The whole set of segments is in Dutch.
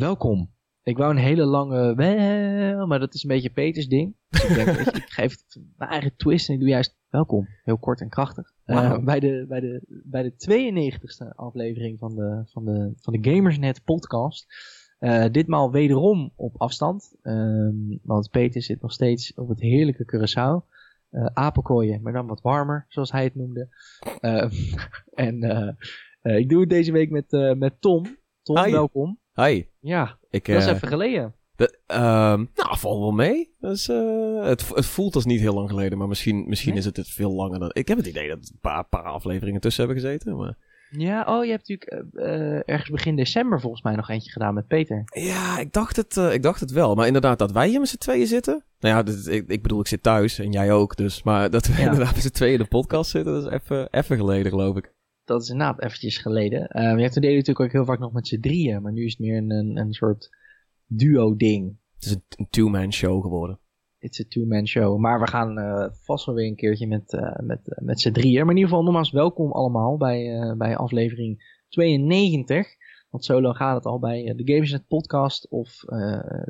Welkom. Ik wou een hele lange wel, maar dat is een beetje Peters ding. Dus ik denk, je, ik geef het mijn eigen twist en ik doe juist welkom. Heel kort en krachtig. Uh, bij, de, bij, de, bij de 92e aflevering van de, van de, van de Gamersnet podcast. Uh, ditmaal wederom op afstand. Um, want Peter zit nog steeds op het heerlijke Curaçao. Uh, apenkooien, maar dan wat warmer, zoals hij het noemde. en ik doe het deze week met, met Tom. Tom, Hi. welkom. Hi. Ja, Ik, dat is eh, even geleden. de- ehm, nou, val wel mee. Dus, eh, het, het voelt als niet heel lang geleden, maar misschien, misschien Nee? is het het veel langer dan... Ik heb het idee dat een paar, paar afleveringen tussen hebben gezeten, maar... Ja, oh, je hebt natuurlijk eh, ergens begin december volgens mij nog eentje gedaan met Peter. Ja, ik dacht het, ik dacht het wel. Maar inderdaad, dat wij hier met z'n tweeën zitten... Nou ja, dit- ik, ik bedoel, ik zit thuis en jij ook, dus... Maar dat we Ja. inderdaad met z'n tweeën in de podcast zitten, dat is even geleden, geloof ik. Dat is inderdaad eventjes geleden. Eh je hebt toen deden natuurlijk ook heel vaak nog met z'n drieën, maar nu is het meer een, een, een soort duo-ding. Het is een, two-man show geworden. It's a two-man show. Maar we gaan eh, vast wel weer een keertje met, eh, met, eh, met z'n drieën. Maar in ieder geval nogmaals welkom allemaal bij, bij aflevering 92. Want zo lang gaat het al bij de Gamersnet podcast of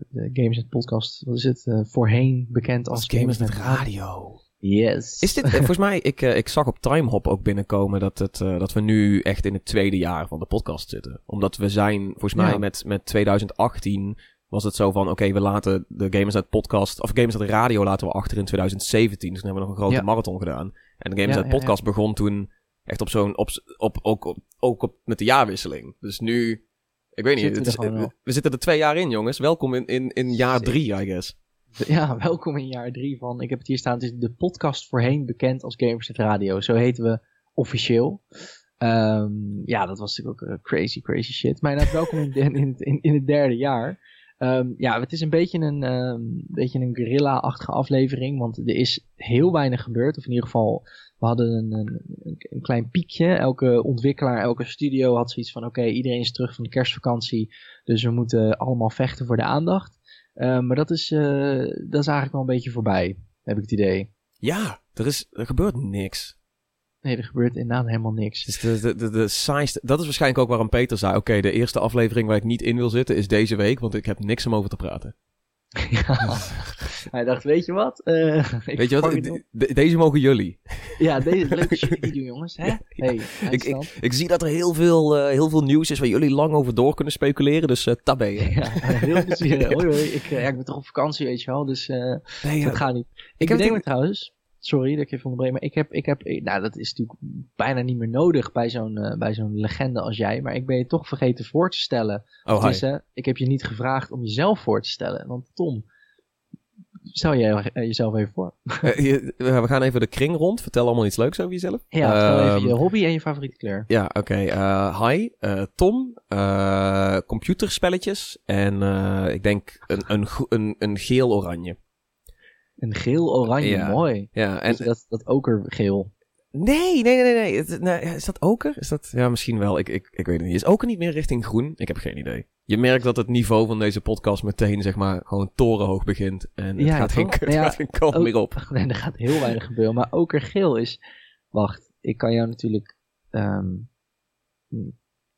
de Gamersnet podcast, wat is het, voorheen bekend als, Als Gamers met Radio. Yes. Is dit, eh, volgens mij, ik, eh, ik zag op Timehop ook binnenkomen dat, het, eh, dat we nu echt in het tweede jaar van de podcast zitten. Omdat we zijn, volgens mij Ja. met, met 2018 was het zo van, oké, we laten de Gamers uit podcast, of Gamers uit Radio laten we achter in 2017. Dus toen hebben we nog een grote Ja. marathon gedaan. En de Gamers ja, podcast begon toen echt op zo'n, op, op, ook, op, ook op, met de jaarwisseling. Dus nu, ik weet niet, Zitten we het zitten er twee jaar in, jongens. Welkom in, in, in jaar drie, I guess. Ja, welkom in jaar drie van, ik heb het hier staan, het is de podcast voorheen bekend als Gamersnet Radio. Zo heten we officieel. Ehm, ja, dat was natuurlijk ook eh, crazy, crazy shit. Maar inderdaad, welkom in, in, in, het- derde jaar. Ehm, ja, het is een beetje een, ehm, beetje een guerrilla-achtige aflevering, want er is heel weinig gebeurd. Of in ieder geval, we hadden een, een, een klein piekje. Elke ontwikkelaar, elke studio had zoiets van, oké, iedereen is terug van de kerstvakantie, dus we moeten allemaal vechten voor de aandacht. Uh, maar dat is, uh, dat is eigenlijk wel een beetje voorbij, heb ik het idee. Ja, er, is, er gebeurt niks. Nee, er gebeurt inderdaad helemaal niks. Dus de, de, de, de saaiste... Dat is waarschijnlijk ook waarom Peter zei... Oké, de eerste aflevering waar ik niet in wil zitten is deze week... want ik heb niks om over te praten. ja. Hij dacht, weet je wat? Uh, weet je wat? De, deze mogen jullie. Ja, deze leuk dat jullie die doen, jongens. Hè? Hey, ik, ik, ik, zie dat er heel veel, uh, heel veel nieuws is... waar jullie lang over door kunnen speculeren. Dus uh, tabé. Ja, heel plezier. hoi, hoi. Ik, ja, ik ben toch op vakantie, weet je wel. Dus nee, dat gaat niet. Ik, ik bedenk me trouwens... Sorry dat ik je onderbreek, maar ik heb, ik heb, nou dat is natuurlijk bijna niet meer nodig bij zo'n, uh, bij zo'n legende als jij, maar ik ben je toch vergeten voor te stellen. Oh, dus, uh, ik heb je niet gevraagd om jezelf voor te stellen, want Tom, stel jij jezelf even voor. je, we gaan even de kring rond, vertel allemaal iets leuks over jezelf. Ja, vertel even je hobby en je favoriete kleur. Ja, oké. Okay. Hi, Tom, computerspelletjes en ik denk een, een, een, een geel-oranje. Een geel-oranje, ja. mooi. Ja, en dus dat, dat okergeel. Nee, nee, nee, nee. Is dat oker? Is dat, ja, misschien wel. Ik, ik, ik weet het niet. Is oker niet meer richting groen? Ik heb geen idee. Je merkt dat het niveau van deze podcast meteen, zeg maar, gewoon torenhoog begint. En het ja, gaat, geen, het ja, gaat geen kant ook, meer op. Nee, er gaat heel weinig gebeuren. Maar okergeel is... Wacht, ik kan jou natuurlijk... Um,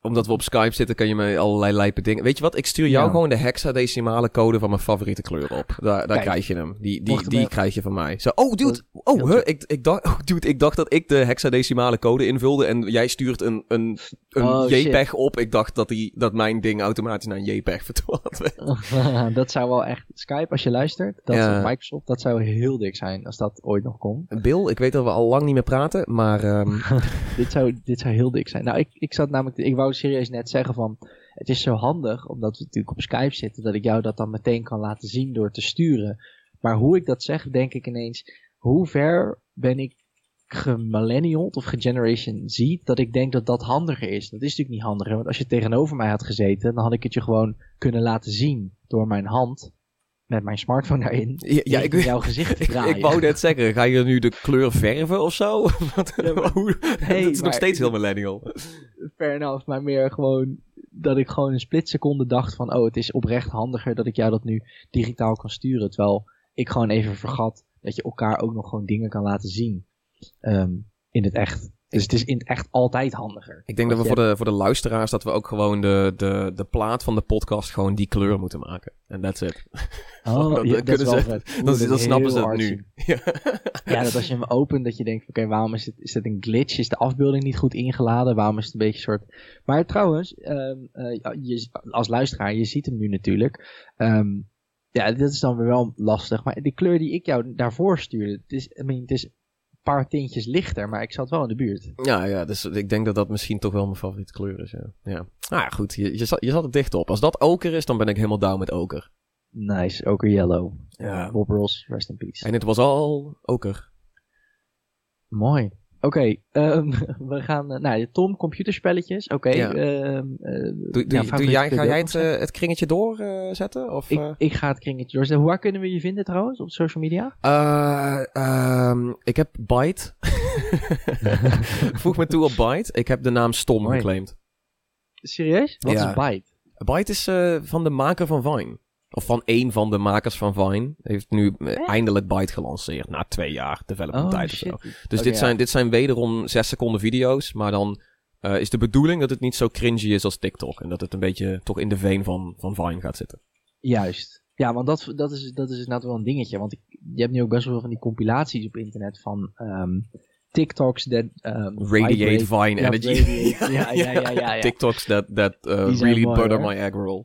omdat we op Skype zitten, kan je me allerlei lijpe dingen... Weet je wat? Ik stuur jou Ja. gewoon de hexadecimale code van mijn favoriete kleur op. Daar, daar krijg je hem. Die, die, die krijg je van mij. Zo, oh, dude. Oh, huh, ik, ik, dacht, oh, dude, ik dacht dat ik de hexadecimale code invulde en jij stuurt een, een, een Oh, shit. JPEG op. Ik dacht dat, die, dat mijn ding automatisch naar een JPEG vertaald werd. dat zou wel echt... Skype, als je luistert, dat Ja. Microsoft, dat zou heel dik zijn als dat ooit nog komt. Bill, ik weet dat we al lang niet meer praten, maar... ehm, dit, zou, dit zou heel dik zijn. Nou, ik, ik zat namelijk... Ik wou serieus net zeggen van... Het is zo handig, omdat we natuurlijk op Skype zitten, dat ik jou dat dan meteen kan laten zien door te sturen. Maar hoe ik dat zeg, denk ik ineens... Hoe ver ben ik gemillennialed of gegeneration Z, dat ik denk dat dat handiger is. Dat is natuurlijk niet handiger, want als je tegenover mij had gezeten, dan had ik het je gewoon kunnen laten zien door mijn hand, met mijn smartphone daarin, ja, ja, ik, jouw gezicht te draaien. ik wou net zeggen, ga je nu de kleur verven of zo? Want, Ja, maar- hoe- Nee, dat is nog steeds heel millennial. fair enough, maar meer gewoon dat ik gewoon een splitseconde dacht van, oh, het is oprecht handiger dat ik jou dat nu digitaal kan sturen, terwijl ik gewoon even vergat dat je elkaar ook nog gewoon dingen kan laten zien ehm, in het echt. Dus het is in het echt altijd handiger. Ik denk dat we voor de, voor de luisteraars dat we ook gewoon de, de, de plaat van de podcast gewoon die kleur moeten maken. En that's it. Oh, Dat ja, dat kunnen is wel ze- vet. Oeh, Dan, dan snappen ze het nu. Ja. Ja, dat als je hem opent, dat je denkt, oké, waarom is het, is het een glitch? Is de afbeelding niet goed ingeladen? Waarom is het een beetje een soort... Maar trouwens, ehm, eh, je, als luisteraar, je ziet hem nu natuurlijk. Ehm, ja, dat is dan weer wel lastig. Maar de kleur die ik jou daarvoor stuurde, het is, I mean, het is paar tintjes lichter, maar ik zat wel in de buurt. Ja, ja, dus ik denk dat dat misschien toch wel mijn favoriete kleur is. Ja, ja. Nou ja, goed, je, je, zat, je zat er dicht op. Als dat oker is, dan ben ik helemaal down met oker. Nice, oker yellow. Ja. Bob Ross, rest in peace. En het was al oker. Mooi. Oké, ehm, we gaan... eh, nou, Tom, computerspelletjes. Oké. Ja. ehm, eh, Doe, doe, ja, doe favoriete jij, ga jij het, eh, het kringetje doorzetten? of, Ik, ik ga het kringetje doorzetten. Waar kunnen we je vinden trouwens? Op social media? Eh, ehm, ik heb Byte. Voeg me toe op Byte. Ik heb de naam Stom Mooi. geclaimd. Serieus? Wat Ja. is Byte? Byte is van de maker van Vine. Of van één van de makers van Vine. Heeft nu eh, eindelijk Byte gelanceerd. Na twee jaar development tijd of zo. Oh. Dus Oké, dit, zijn, dit zijn wederom zes seconden video's. Maar dan eh, is de bedoeling dat het niet zo cringy is als TikTok. En dat het een beetje toch in de veen van, van Vine gaat zitten. Juist. Ja, want dat, dat, is, dat is inderdaad wel een dingetje. Want ik, je hebt nu ook best wel veel van die compilaties op internet van ehm, TikToks that ehm, Radiate. Vine energy. Ja, ja, ja, ja, ja. TikToks that, that uh, zijn really mooi, butter hoor. my egg roll.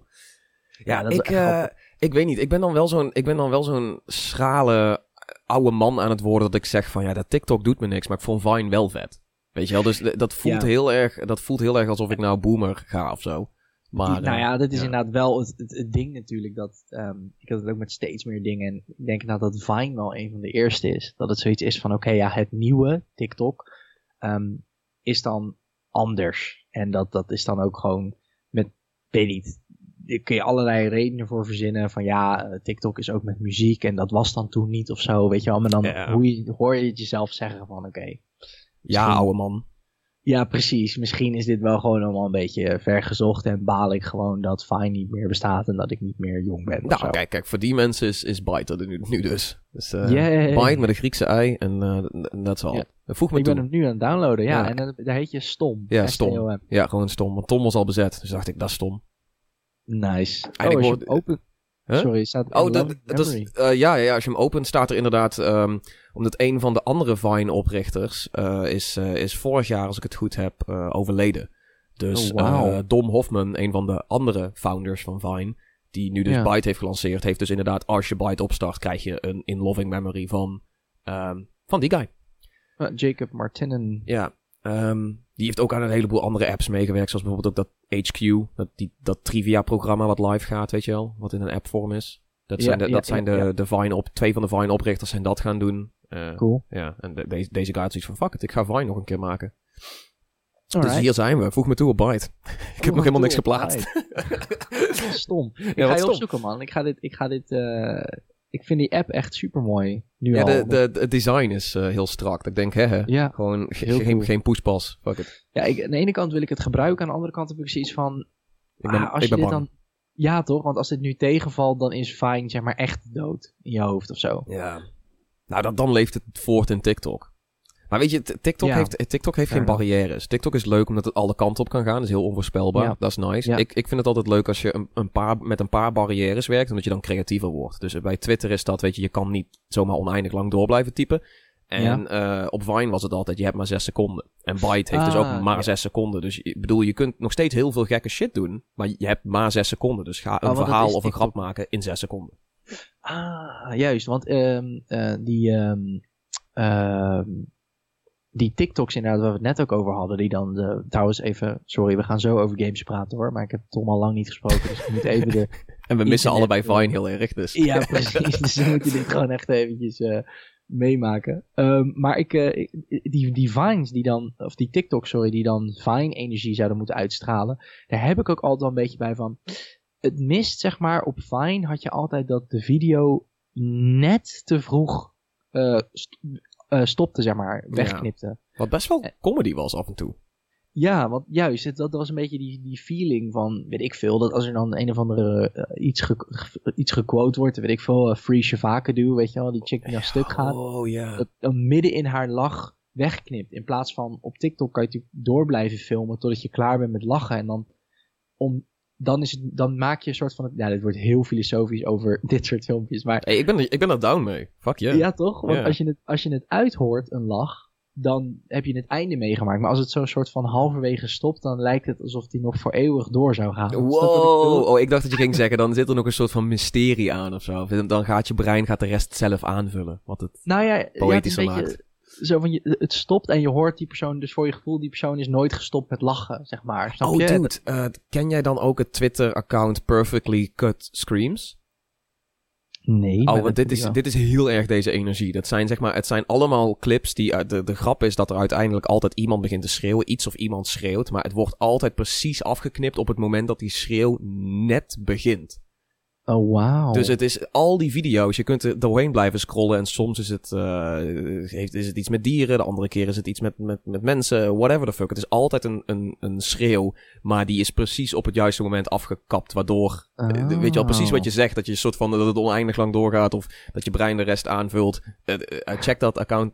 Ja, ik, eh, ik weet niet. Ik ben dan wel zo'n, ik ben dan wel zo'n schrale oude man aan het worden dat ik zeg van ja, dat TikTok doet me niks, maar ik vond Vine wel vet. Weet je wel, dus d- dat voelt, Ja. heel erg, dat voelt heel erg alsof ik nou boomer ga of zo. Maar, nou eh, ja, dat is ja. inderdaad wel het, het, het ding natuurlijk. Dat, ehm, ik had het ook met steeds meer dingen. En ik denk nou dat Vine wel een van de eerste is. Dat het zoiets is van, oké, ja, het nieuwe TikTok ehm, is dan anders. En dat, dat is dan ook gewoon met, weet niet, daar kun je allerlei redenen voor verzinnen. Van ja, eh, TikTok is ook met muziek en dat was dan toen niet of zo, weet je wel. Maar dan Ja. hoe je, hoor je het jezelf zeggen van, oké. ja, oude man. ja, precies. Misschien is dit wel gewoon allemaal een beetje vergezocht en baal ik gewoon dat Fine niet meer bestaat en dat ik niet meer jong ben. Nou, kijk, kijk, voor die mensen is, is Byte er nu, nu dus. Dus eh Yay. Byte met een Griekse ei en eh, dat is al. Voeg me ik toe. ben hem nu aan het downloaden, ja. Ja. En dan, daar heet je Stom. Ja, stom. Ja, gewoon stom. Want Tom was al bezet. Dus dacht ik, dat is stom. Nice. En oh, ik als je hoor- hem open... Huh? Sorry, staat Oh, dat, dat is, eh, ja, ja, ja, als je hem opent staat er inderdaad, ehm, omdat een van de andere Vine-oprichters eh, is, eh, is vorig jaar, als ik het goed heb, eh, overleden. Dus Oh, eh, Dom Hofman, een van de andere founders van Vine, die nu dus Ja. Byte heeft gelanceerd, heeft dus inderdaad, als je Byte opstart, krijg je een in loving memory van, ehm, van die guy. Uh, Jacob Martinnen. Ja, ehm, die heeft ook aan een heleboel andere apps meegewerkt, zoals bijvoorbeeld ook dat HQ, dat, die, dat trivia-programma wat live gaat, weet je wel, wat in een appvorm is. Dat Ja, zijn, de, ja, dat zijn de, ja. de Vine op, twee van de Vine-oprichters zijn dat gaan doen. Eh, Cool. Ja, en de- deze, deze guy had zoiets van, fuck it, ik ga Vine nog een keer maken. Dus hier zijn we, voeg me toe op Byte. ik heb nog helemaal niks geplaatst. Stom. Ik Ja, ga je stom. opzoeken, man. Ik ga dit... Ik, ga dit eh, ik vind die app echt super mooi. Nu Ja, al. de, de, de- het design is eh, heel strak. Ik denk, hè, hè. ja. Gewoon geen, cool. geen poespas. Fuck it. ja ik, aan de ene kant wil ik het gebruiken. Aan de andere kant heb ik zoiets van... Ik ben, Ah, als ik je ben dit bang. dan. Ja, toch? Want als dit nu tegenvalt, dan is Fine zeg maar echt dood in je hoofd of zo. Ja. Nou, dan, dan leeft het voort in TikTok. Maar weet je, TikTok Ja. heeft, TikTok heeft Fair geen barrières. TikTok is leuk omdat het alle kanten op kan gaan. Dat is heel onvoorspelbaar. Ja. Dat is nice. Ja. Ik, ik vind het altijd leuk als je een, een paar, met een paar barrières werkt. Omdat je dan creatiever wordt. Dus bij Twitter is dat, weet je, je kan niet zomaar oneindig lang door blijven typen. En eh, op Vine was het altijd, je hebt maar zes seconden. En Byte heeft dus Ah, ook maar ja. zes seconden. Dus ik bedoel, je kunt nog steeds heel veel gekke shit doen. Maar je hebt maar zes seconden. Dus ga een Oh, verhaal of een grap maken in zes seconden. Ah, juist. Want ehm, eh, die, ehm, ehm, die TikToks inderdaad, waar we het net ook over hadden, die dan, de, trouwens even, sorry, we gaan zo over games praten hoor, maar ik heb Tom al lang niet gesproken, dus ik moet even de... En we missen allebei eh, Vine heel erg. Dus. Ja, precies, dus dan moet je dit gewoon echt eventjes eh, meemaken. Ehm, maar ik, eh, ik- die, die Vines die dan, of die TikToks, sorry, die dan Vine-energie zouden moeten uitstralen, daar heb ik ook altijd wel een beetje bij van, het mist zeg maar, op Vine had je altijd dat de video net te vroeg eh, eh, stopte, zeg maar, wegknipte. Wat best wel Eh. comedy was af en toe. Ja, want juist, het, dat was een beetje die, die feeling van, weet ik veel, dat als er dan een of andere eh, iets, ge, ge- iets gequote wordt, weet ik veel, Free Shavaka do, weet je wel, die chick die naar stuk gaat. Oh ja. Dat dan midden in haar lach wegknipt. In plaats van op TikTok kan je natuurlijk door blijven filmen totdat je klaar bent met lachen. En dan, om, dan, is het, dan maak je een soort van... Ja, dit wordt heel filosofisch over dit soort filmpjes. Maar, Hey, ik, ben er, ik ben er down mee. Fuck yeah. Ja, toch? Want als, je het, als je het uithoort, een lach, dan heb je het einde meegemaakt. Maar als het zo'n soort van halverwege stopt, dan lijkt het alsof die nog voor eeuwig door zou gaan. Ik? Wow, oh, ik dacht dat je ging zeggen, dan zit er nog een soort van mysterie aan of zo. Dan gaat je brein gaat de rest zelf aanvullen. Wat het... Nou ja, ja, het is Poëtischer een beetje zo van je, het stopt en je hoort die persoon, dus voor je gevoel, die persoon is nooit gestopt met lachen, zeg maar. Snap Oh je? dude, eh, ken jij dan ook het Twitter-account Perfectly Cut Screams? Nee. Oh, want dit is, dit is heel erg deze energie. Dat zijn zeg maar, het zijn allemaal clips die, uit de, de grap is dat er uiteindelijk altijd iemand begint te schreeuwen. Iets of iemand schreeuwt, maar het wordt altijd precies afgeknipt op het moment dat die schreeuw net begint. Oh, wauw. Dus het is al die video's. Je kunt er doorheen blijven scrollen. En soms is het, eh, heeft, is het iets met dieren. De andere keer is het iets met, met, met mensen. Whatever the fuck. Het is altijd een, een, een schreeuw. Maar die is precies op het juiste moment afgekapt. Waardoor, eh, Oh. weet je wel, precies wat je zegt. Dat je een soort van, dat het oneindig lang doorgaat. Of dat je brein de rest aanvult. Eh, check dat account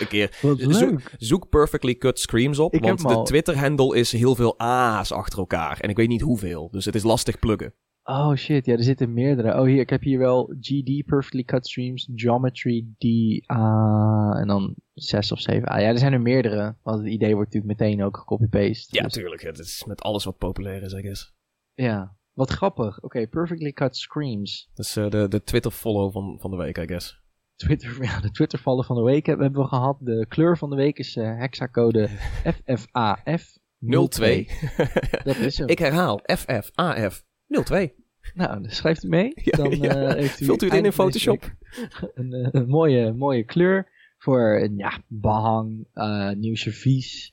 een keer. Zoek, zoek Perfectly Cut Screams op. Ik want de al. Twitter-handle is heel veel A's achter elkaar. En ik weet niet hoeveel. Dus het is lastig pluggen. Oh shit, ja, er zitten meerdere. Oh hier, ik heb hier wel GD Perfectly Cut Streams, Geometry D, ah, en dan zes of zeven. Ah ja, er zijn er meerdere. Want het idee wordt natuurlijk meteen ook gecopy-paste. Ja, Dus- tuurlijk. Het is met alles wat populair is, I guess. ja. Wat grappig. Oké, Perfectly Cut Screams. Dat is eh, de, de Twitter-follow van, van de week, I guess. Twitter, ja, de Twitter-vallen van de week hebben we gehad. De kleur van de week is eh hexacode FFAF 02. Dat is hem. Ik herhaal, FFAF 02. Nou, dus schrijft u mee. Dan, ja. eh, heeft u Vult u het in in Photoshop? Een, eh, een mooie, mooie kleur voor ja, behang, eh, nieuw servies,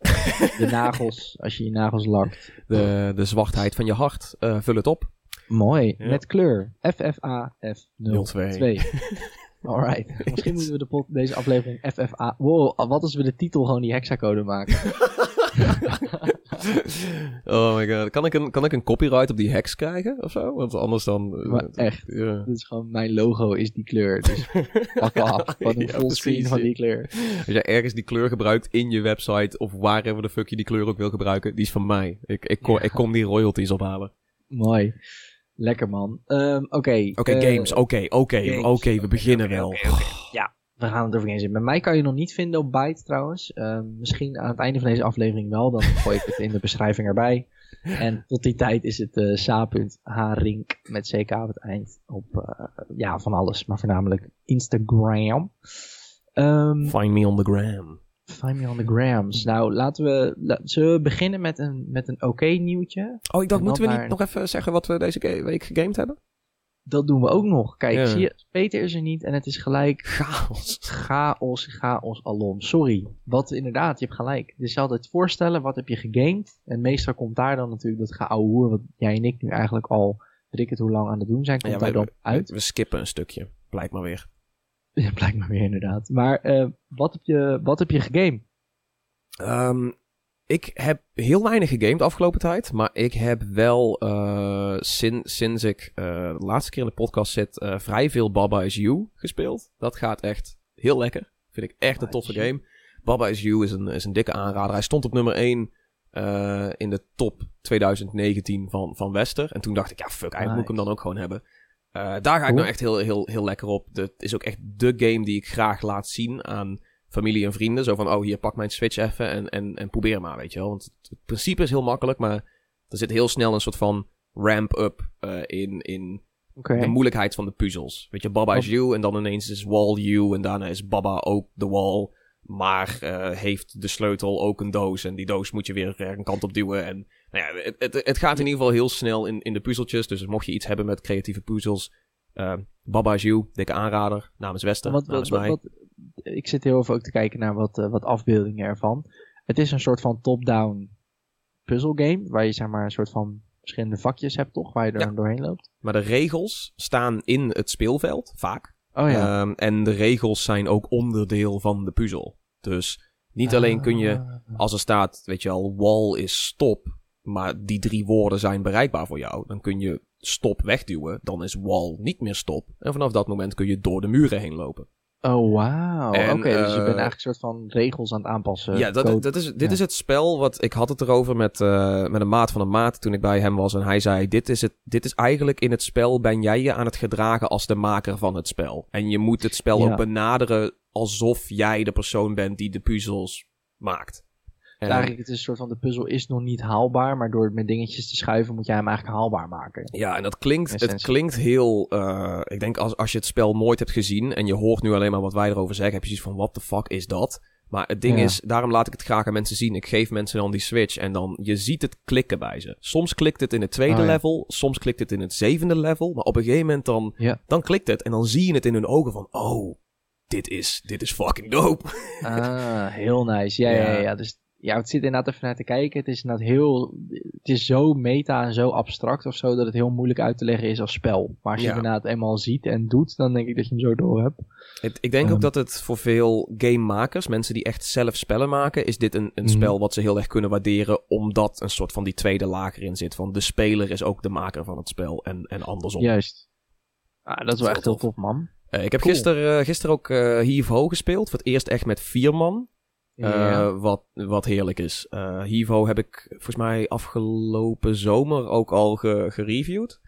de nagels, als je je nagels lakt. De, de zwartheid van je hart. vul het op. Mooi, Ja. met kleur. FFAF02. 02. Alright. Misschien moeten we de pot, deze aflevering FFA... Wow, wat als we de titel gewoon die hexacode maken? oh my god. Kan ik, een, kan ik een copyright op die hacks krijgen of zo? Want anders dan... eh, Maar echt. Ja. Dit is gewoon, mijn logo is die kleur. Dus pak af. Wat een Ja, fullscreen van ja. die kleur. Als jij ergens die kleur gebruikt in je website of wherever the fuck je die kleur ook wil gebruiken, die is van mij. Ik, ik, kom, Ja. ik kom die royalties ophalen. Mooi. Lekker man. Ehm, Oké. Oké, eh, games. Oké, oké, oké. We Oké, beginnen oké, wel. oké, oké. Ja, we gaan het over games in. Bij mij kan je nog niet vinden op Byte trouwens. Ehm, misschien aan het einde van deze aflevering wel. Dan gooi ik het in de beschrijving erbij. En tot die tijd is het eh sa.hrink met ck op het eind. Op eh, ja, van alles. Maar voornamelijk Instagram. Ehm Find me on the gram. find me on the grams. Nou, laten we, la- zullen we beginnen met een, met een oké nieuwtje. Oh, ik dacht, En moeten we niet naar- nog even zeggen wat we deze week gegamed hebben? Dat doen we ook nog. Kijk, Ja. zie je, Peter is er niet en het is gelijk Chaos. chaos, chaos alom. Sorry. Wat inderdaad, je hebt gelijk. Het is altijd voorstellen, wat heb je gegamed? En meestal komt daar dan natuurlijk dat geouwehoer, wat jij en ik nu eigenlijk al, weet ik het hoe lang aan het doen zijn, komt Ja, daar we, dan uit. we skippen een stukje. Blijkt maar weer. Ja, blijkt maar weer inderdaad. Maar eh, wat, heb je, wat heb je gegamed? Ehm, ik heb heel weinig gegamed de afgelopen tijd. Maar ik heb wel eh, sinds, sinds ik eh, de laatste keer in de podcast zit eh, vrij veel Baba Is You gespeeld. Dat gaat echt heel lekker. Vind ik echt een toffe game. Baba Is You is een, is een dikke aanrader. Hij stond op nummer 1 eh, in de top 2019 van, van Wester. En toen dacht ik, ja fuck, eigenlijk moet ik hem dan ook gewoon hebben. Daar ga ik Cool. nou echt heel, heel, heel lekker op. Het is ook echt de game die ik graag laat zien aan familie en vrienden. Zo van, oh hier, pak mijn Switch even en, en, en probeer maar, weet je wel. Want het, het principe is heel makkelijk, maar er zit heel snel een soort van ramp-up eh, in, in de moeilijkheid van de puzzels. Weet je, Baba is you en dan ineens is wall you en daarna is Baba ook de wall. Maar eh, heeft de sleutel ook een doos en die doos moet je weer er een kant op duwen. En nou ja, het, het, het gaat in ieder geval heel snel in, in de puzzeltjes. Dus mocht je iets hebben met creatieve puzzels, eh, Baba is you, dikke aanrader, namens Wester, wat, namens wat, mij. wat- ik zit heel even ook te kijken naar wat, eh, wat afbeeldingen ervan. Het is een soort van top-down puzzelgame, waar je zeg maar een soort van verschillende vakjes hebt toch, waar je er Ja. doorheen loopt. Maar de regels staan in het speelveld, vaak. Oh ja. Ehm, en de regels zijn ook onderdeel van de puzzel. Dus niet alleen kun je, Ah. als er staat, weet je al, wall is stop, maar die drie woorden zijn bereikbaar voor jou, dan kun je stop wegduwen, dan is wall niet meer stop. En vanaf dat moment kun je door de muren heen lopen. Oh, wauw. Oké, dus je bent eh, eigenlijk een soort van regels aan het aanpassen. ja, dat, dat is, dit ja. is het spel wat ik had het erover met, eh, met een maat van een maat toen ik bij hem was. En hij zei: dit is, het, dit is eigenlijk in het spel ben jij je aan het gedragen als de maker van het spel. En je moet het spel Ja. ook benaderen alsof jij de persoon bent die de puzzels maakt. En- Dus eigenlijk het is een soort van de puzzel is nog niet haalbaar, maar door het met dingetjes te schuiven moet jij hem eigenlijk haalbaar maken. Ja, en dat klinkt, het klinkt heel. eh, ik denk als, als je het spel nooit hebt gezien en je hoort nu alleen maar wat wij erover zeggen, heb je zoiets van: what the fuck is dat? Maar het ding Ja. is, daarom laat ik het graag aan mensen zien. Ik geef mensen dan die switch en dan je ziet het klikken bij ze. Soms klikt het in het tweede Oh, ja. level, soms klikt het in het zevende level, maar op een gegeven moment dan, Ja. dan klikt het en dan zie je het in hun ogen van: oh, dit is, dit is fucking dope. Ah, heel nice. Ja. Ja. ja. Dus ja, het zit inderdaad even naar te kijken. Het is inderdaad heel, het is zo meta en zo abstract of zo dat het heel moeilijk uit te leggen is als spel. Maar als je Ja. het inderdaad eenmaal ziet en doet, dan denk ik dat je hem zo door hebt. Het- ik denk ook Ehm. dat het voor veel gamemakers, mensen die echt zelf spellen maken, is dit een, een Mhm. spel wat ze heel erg kunnen waarderen, omdat een soort van die tweede laag erin zit. Van de speler is ook de maker van het spel en, en andersom. Juist. Ah, dat is wel is echt heel tof, man. Eh, ik heb Cool. gisteren gister ook eh Heave Ho gespeeld, voor het eerst echt met vier man. Eh, Ja. wat, wat heerlijk is. Eh Ho heb ik volgens mij afgelopen zomer ook al ge- gereviewd.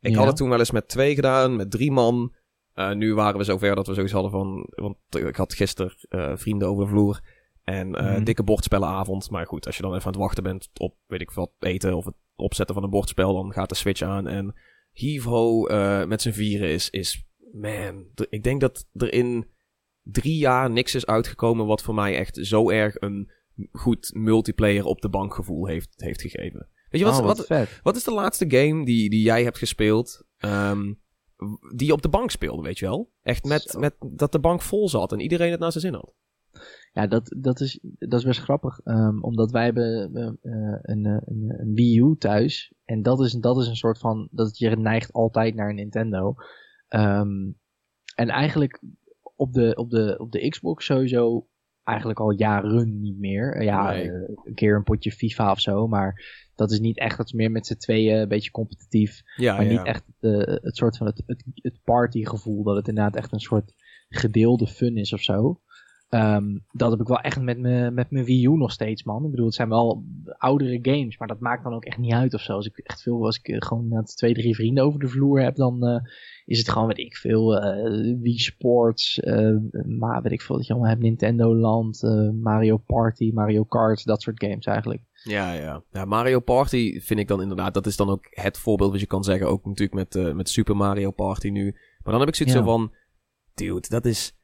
Ik Ja. had het toen wel eens met twee gedaan, met drie man. Eh, nu waren we zover dat we zoiets hadden van... Want ik had gisteren vrienden over de vloer. En Mhm. dikke bordspellenavond. Maar goed, als je dan even aan het wachten bent op, weet ik wat, eten of het opzetten van een bordspel... dan gaat de switch aan. En eh met z'n vieren is, is... Man, ik denk dat er in drie jaar niks is uitgekomen... wat voor mij echt zo erg een goed multiplayer op de bank gevoel heeft, heeft gegeven. Weet je, wat, oh, wat, wat, is de laatste game die, die jij hebt gespeeld, ehm, die je op de bank speelde, weet je wel? Echt met, Zo. met dat de bank vol zat en iedereen het naar zijn zin had. Ja, dat, dat, is, dat is best grappig. ehm, omdat wij hebben eh, een, eh, een, een Wii U thuis. En dat is, dat is een soort van... Dat je neigt altijd naar een Nintendo. Ehm, en eigenlijk op de, op, de, op de Xbox sowieso eigenlijk al jaren niet meer. Eh, Ja, Nee. eh, een keer een potje FIFA of zo. Maar dat is niet echt... Dat is meer met z'n tweeën een beetje competitief. Ja, maar ja. niet echt de, het soort van het, het, het partygevoel. Dat het inderdaad echt een soort gedeelde fun is of zo. Ehm, dat heb ik wel echt met mijn met mijn Wii U nog steeds, man. Ik bedoel, het zijn wel oudere games, maar dat maakt dan ook echt niet uit of zo. Als ik echt veel, als ik eh, gewoon net twee, drie vrienden over de vloer heb, dan eh, is het gewoon, weet ik veel, eh Wii Sports, maar weet ik veel, dat je allemaal hebt, Nintendo Land, Mario Party, Mario Kart, dat soort games eigenlijk. Ja, ja. ja, Mario Party vind ik dan inderdaad, dat is dan ook het voorbeeld wat je kan zeggen. Ook natuurlijk met, met Super Mario Party nu. Maar dan heb ik zoiets Ja. zo van, dude, dat is...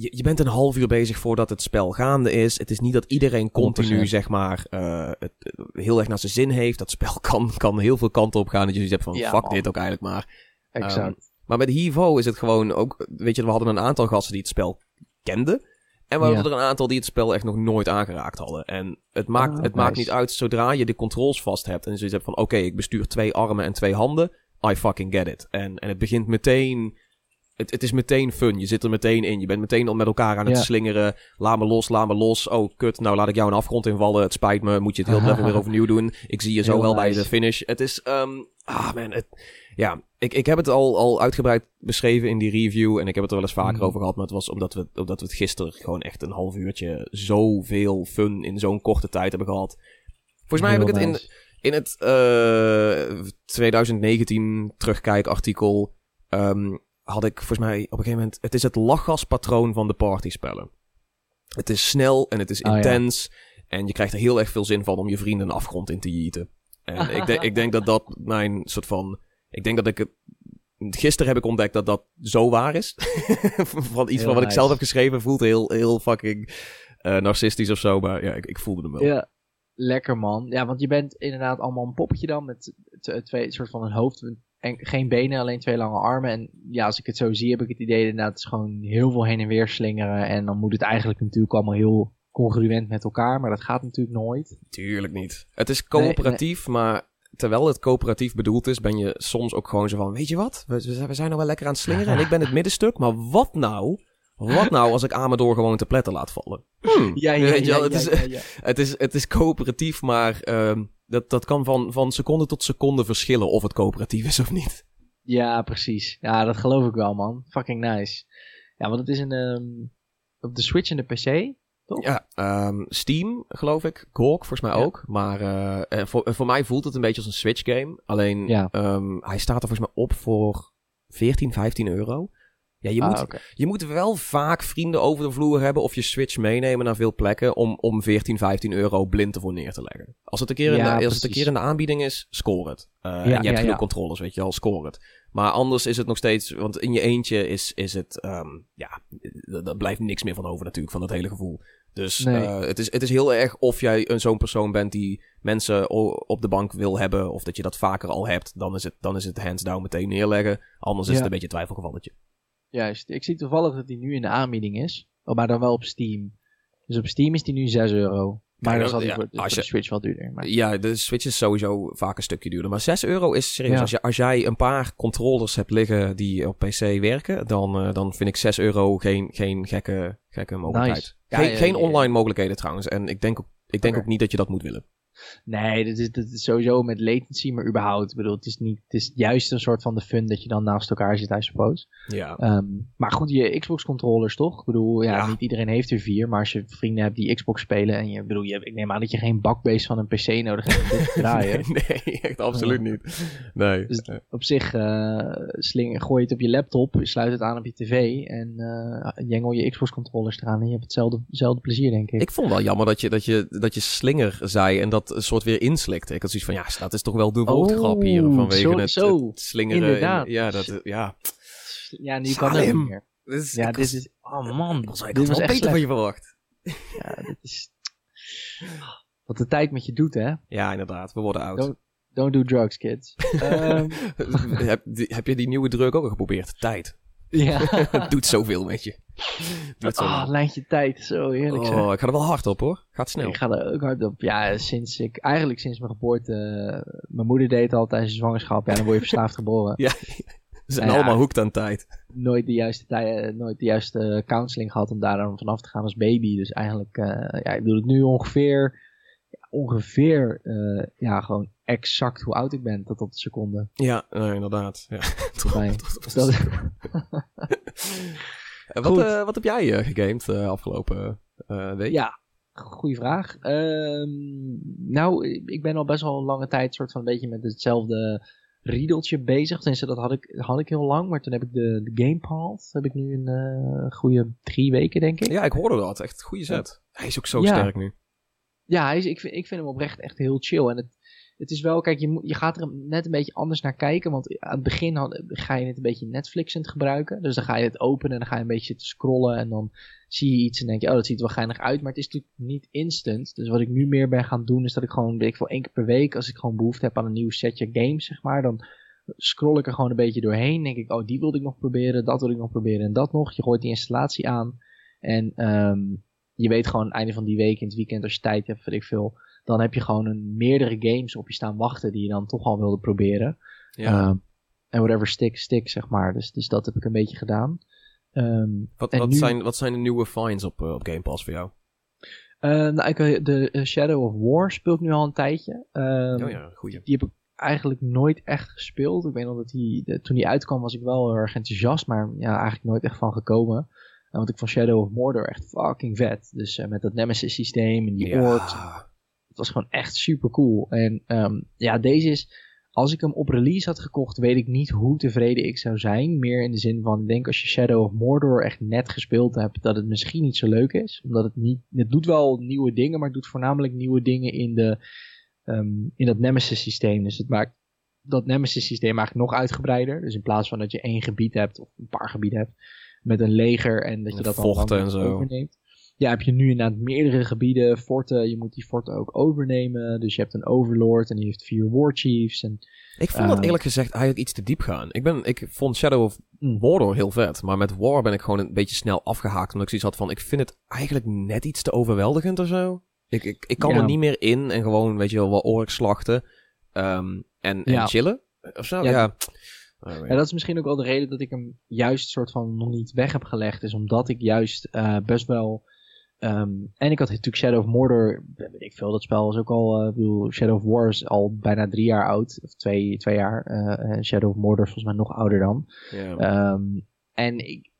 Je, je bent een half uur bezig voordat het spel gaande is. Het is niet dat iedereen continu, 100%. zeg maar, eh, het eh, heel erg naar zijn zin heeft. Dat spel kan, kan heel veel kanten op gaan. Dat je zoiets hebt van, Ja, fuck man. dit ook eigenlijk maar. Exact. Maar met Hivo is het gewoon ook... Weet je, we hadden een aantal gasten die het spel kenden. En we Ja. hadden er een aantal die het spel echt nog nooit aangeraakt hadden. En het maakt, Ah, het maakt niet uit zodra je de controls vast hebt. En zoiets hebt van, oké, ik bestuur twee armen en twee handen. I fucking get it. En, en het begint meteen... Het, het is meteen fun. Je zit er meteen in. Je bent meteen al met elkaar aan het Ja. slingeren. Laat me los, laat me los. Oh, kut. Nou, laat ik jou een afgrond invallen. Het spijt me. Moet je het heel level weer overnieuw doen. Ik zie je zo Heel wel bij de finish. Het is... ehm, ah, man. Het, ja, ik, ik heb het al, al uitgebreid beschreven in die review. En ik heb het er wel eens vaker Mhm. over gehad. Maar het was omdat we, omdat we het gisteren gewoon echt een half uurtje zoveel fun in zo'n korte tijd hebben gehad. Volgens mij heb ik het in, in het eh 2019 terugkijkartikel. ehm had ik volgens mij op een gegeven moment. Het is het lachgaspatroon van de partyspellen. Het is snel en het is Oh, ja. intens. En je krijgt er heel erg veel zin van om je vrienden een afgrond in te jieten. En ik, denk ik denk dat dat mijn soort van. Ik denk dat ik het. Gisteren heb ik ontdekt dat dat zo waar is. van iets Heel van wat ik zelf heb geschreven voelt heel, heel fucking eh, narcistisch of zo. Maar ja, ik, ik voelde hem wel. Ja, lekker man. Ja, want je bent inderdaad allemaal een poppetje dan met twee soort van een hoofd en geen benen, alleen twee lange armen. En ja, als ik het zo zie, heb ik het idee inderdaad het is gewoon heel veel heen en weer slingeren. En dan moet het eigenlijk natuurlijk allemaal heel congruent met elkaar, maar dat gaat natuurlijk nooit. Tuurlijk niet. Het is coöperatief, maar terwijl het coöperatief bedoeld is, ben je soms ook gewoon zo van: Weet je wat? We, we zijn nou wel lekker aan het slingeren en ik ben het middenstuk, maar wat nou? Wat nou als ik Amador gewoon te pletten laat vallen? Hmm. Ja, Weet je wel, het, is, ja, ja. Het, is, het is coöperatief, maar ehm, dat, dat kan van, van seconde tot seconde verschillen of het coöperatief is of niet. Ja, precies. Ja, dat geloof ik wel, man. Fucking nice. Ja, want het is een, ehm, op de Switch en de PC, toch? Ja, ehm, Steam, geloof ik. GOG, volgens mij Ja. ook. Maar eh, voor, voor mij voelt het een beetje als een Switch game. Alleen, Ja. ehm, hij staat er volgens mij op voor 14, 15 euro. Ja, je, Ah, moet, je moet wel vaak vrienden over de vloer hebben of je Switch meenemen naar veel plekken om, om 14, 15 euro blind ervoor neer te leggen. Als het een keer, in, Ja, de, als het een keer in de aanbieding is, score het. Eh, en je ja, hebt genoeg controllers, weet je wel, score het. Maar anders is het nog steeds, want in je eentje is, is het, ehm, ja, er blijft niks meer van over natuurlijk, van dat hele gevoel. Dus Nee. eh, het, is, het is heel erg of jij een zo'n persoon bent die mensen op de bank wil hebben, of dat je dat vaker al hebt, dan is het, dan is het hands down meteen neerleggen. Anders is het een beetje een twijfelgevalletje. Juist. Ik zie toevallig dat die nu in de aanbieding is. Oh, maar dan wel op Steam. Dus op Steam is die nu 6 euro. Maar Kijk, dan zal die ja, voor, de Switch wel duurder. Maar, Ja, de Switch is sowieso vaak een stukje duurder. Maar 6 euro is serieus. Ja. Als, je, als jij een paar controllers hebt liggen die op PC werken, dan, eh, dan vind ik 6 euro geen, geen gekke, gekke mogelijkheid. Nice. Geen ja, geen ja. online mogelijkheden trouwens. En ik denk ook, ik denk ook niet dat je dat moet willen. Nee, dat is, dat is sowieso met latency, maar überhaupt. Ik bedoel, het is, niet, het is juist een soort van de fun dat je dan naast elkaar zit, I suppose. Ja. Ehm, maar goed, je Xbox controllers toch? Ik bedoel, ja, Ja. niet iedereen heeft er vier. Maar als je vrienden hebt die Xbox spelen en je, bedoel, je, ik neem aan dat je geen bakbeest van een PC nodig hebt om dit te draaien. nee, echt absoluut niet. Nee. Dus op zich, eh sling, gooi je het op je laptop, sluit het aan op je tv en eh jengel je Xbox controllers eraan en je hebt hetzelfde, hetzelfde plezier, denk ik. Ik vond wel jammer dat je, dat, je, dat je slinger zei en dat een soort weer inslikte. Ik had zoiets van, ja, dat is toch wel de woordgrap hier Oh, vanwege zo- het, zo. het slingeren. Inderdaad. Ja, dat, ja. Ja, nu kan het niet meer. Dit is, Ja, dit was- is... Oh man, was, dit was echt beter van je verwacht. Ja, dit is... Wat de tijd met je doet, hè? Ja, inderdaad. We worden oud. Don't- Don't do drugs, kids. Ehm, heb, heb je die nieuwe druk ook al geprobeerd? Tijd. ja. Het doet zoveel met je. Doet zo Ah, lijntje tijd. Zo heerlijk zeg. oh, ik ga er wel hard op hoor. Gaat snel. Ik ga er ook hard op. Ja, sinds ik... Eigenlijk sinds mijn geboorte... eh, mijn moeder deed al tijdens de zwangerschap. Ja, dan word je verslaafd geboren. Ja, we zijn Ja. allemaal hoekt aan tijd. nooit de juiste tijd, nooit de juiste counseling gehad om daar dan vanaf te gaan als baby. Dus eigenlijk, eh, ja, ik doe het nu ongeveer, ongeveer, eh, ja, gewoon exact hoe oud ik ben tot op de seconde. Ja, eh, inderdaad. Ja. Tot- dat, Eh, wat, Goed. eh, wat heb jij eh, gegamed eh, afgelopen eh, week? ja, goede vraag. Ehm, nou, ik ben al best wel een lange tijd soort van een beetje met hetzelfde riedeltje bezig. Tenminste, dat had ik, had ik heel lang. Maar toen heb ik de, de Game Pass, heb ik nu een eh, goede drie weken, denk ik. Ja, ik hoorde dat. Echt een goede set. Hij is ook zo Ja. sterk nu. Ja, hij is, ik, vind, ik vind hem oprecht echt heel chill. En het, het is wel, kijk, je, je gaat er net een beetje anders naar kijken. Want aan het begin ga je het een beetje Netflixend gebruiken. Dus dan ga je het openen en dan ga je een beetje zitten scrollen. En dan zie je iets en denk je, oh, dat ziet er wel geinig uit. Maar het is natuurlijk niet instant. Dus wat ik nu meer ben gaan doen, is dat ik gewoon, weet ik veel, één keer per week, als ik gewoon behoefte heb aan een nieuw setje games, zeg maar, dan scroll ik er gewoon een beetje doorheen. Denk ik, oh, die wilde ik nog proberen, dat wil ik nog proberen en dat nog. Je gooit die installatie aan. En ehm, je weet gewoon, het einde van die week, in het weekend, als je tijd hebt, weet ik veel dan heb je gewoon een, meerdere games op je staan wachten die je dan toch al wilde proberen. Ja. Ehm, En whatever stick, stick, zeg maar. Dus, dus dat heb ik een beetje gedaan. Ehm, wat, wat, nu- zijn, wat zijn de nieuwe finds op, eh, op Game Pass voor jou? eh, nou, ik, eh, de Shadow of War speelt nu al een tijdje. Ehm, oh ja, goeie. Die heb ik eigenlijk nooit echt gespeeld. Ik weet nog dat die, de- toen die uitkwam was ik wel heel erg enthousiast, maar ja, eigenlijk nooit echt van gekomen. En want ik vond Shadow of Mordor echt fucking vet. Dus met dat Nemesis systeem en die Ja. Het was gewoon echt super cool. En ehm, ja, deze is. Als ik hem op release had gekocht, weet ik niet hoe tevreden ik zou zijn. Meer in de zin van, ik denk als je Shadow of Mordor echt net gespeeld hebt, dat het misschien niet zo leuk is. Omdat het niet. Het doet wel nieuwe dingen, maar het doet voornamelijk nieuwe dingen in, de, ehm, in dat Nemesis systeem. Dus het maakt dat Nemesis systeem eigenlijk nog uitgebreider. Dus in plaats van dat je één gebied hebt, of een paar gebieden hebt, met een leger en dat je dat dan vochten dan en zo. overneemt. Ja, heb je nu inderdaad meerdere gebieden, forten. Je moet die forten ook overnemen. Dus je hebt een overlord en die heeft vier warchiefs. En, Ik vond dat Eh, eerlijk gezegd eigenlijk iets te diep gaan. Ik, ben, ik vond Shadow of Mm. Mordor heel vet. Maar met War ben ik gewoon een beetje snel afgehaakt. Omdat ik zoiets had van, ik vind het eigenlijk net iets te overweldigend of zo. Ik, ik, ik kan Ja. er niet meer in en gewoon, weet je wel, wel orks slachten. ehm, en, en Ja. chillen. Of zo, Ja. ja. Oh, Ja, dat is misschien ook wel de reden dat ik hem juist soort van nog niet weg heb gelegd. Is omdat ik juist eh, best wel. Ehm, en ik had natuurlijk Shadow of Mordor. Weet ik veel, dat spel is ook al. eh, ik bedoel, Shadow of War is al bijna drie jaar oud. Of twee, twee jaar. eh, en Shadow of Mordor is volgens mij nog ouder dan. Ehm, en ik,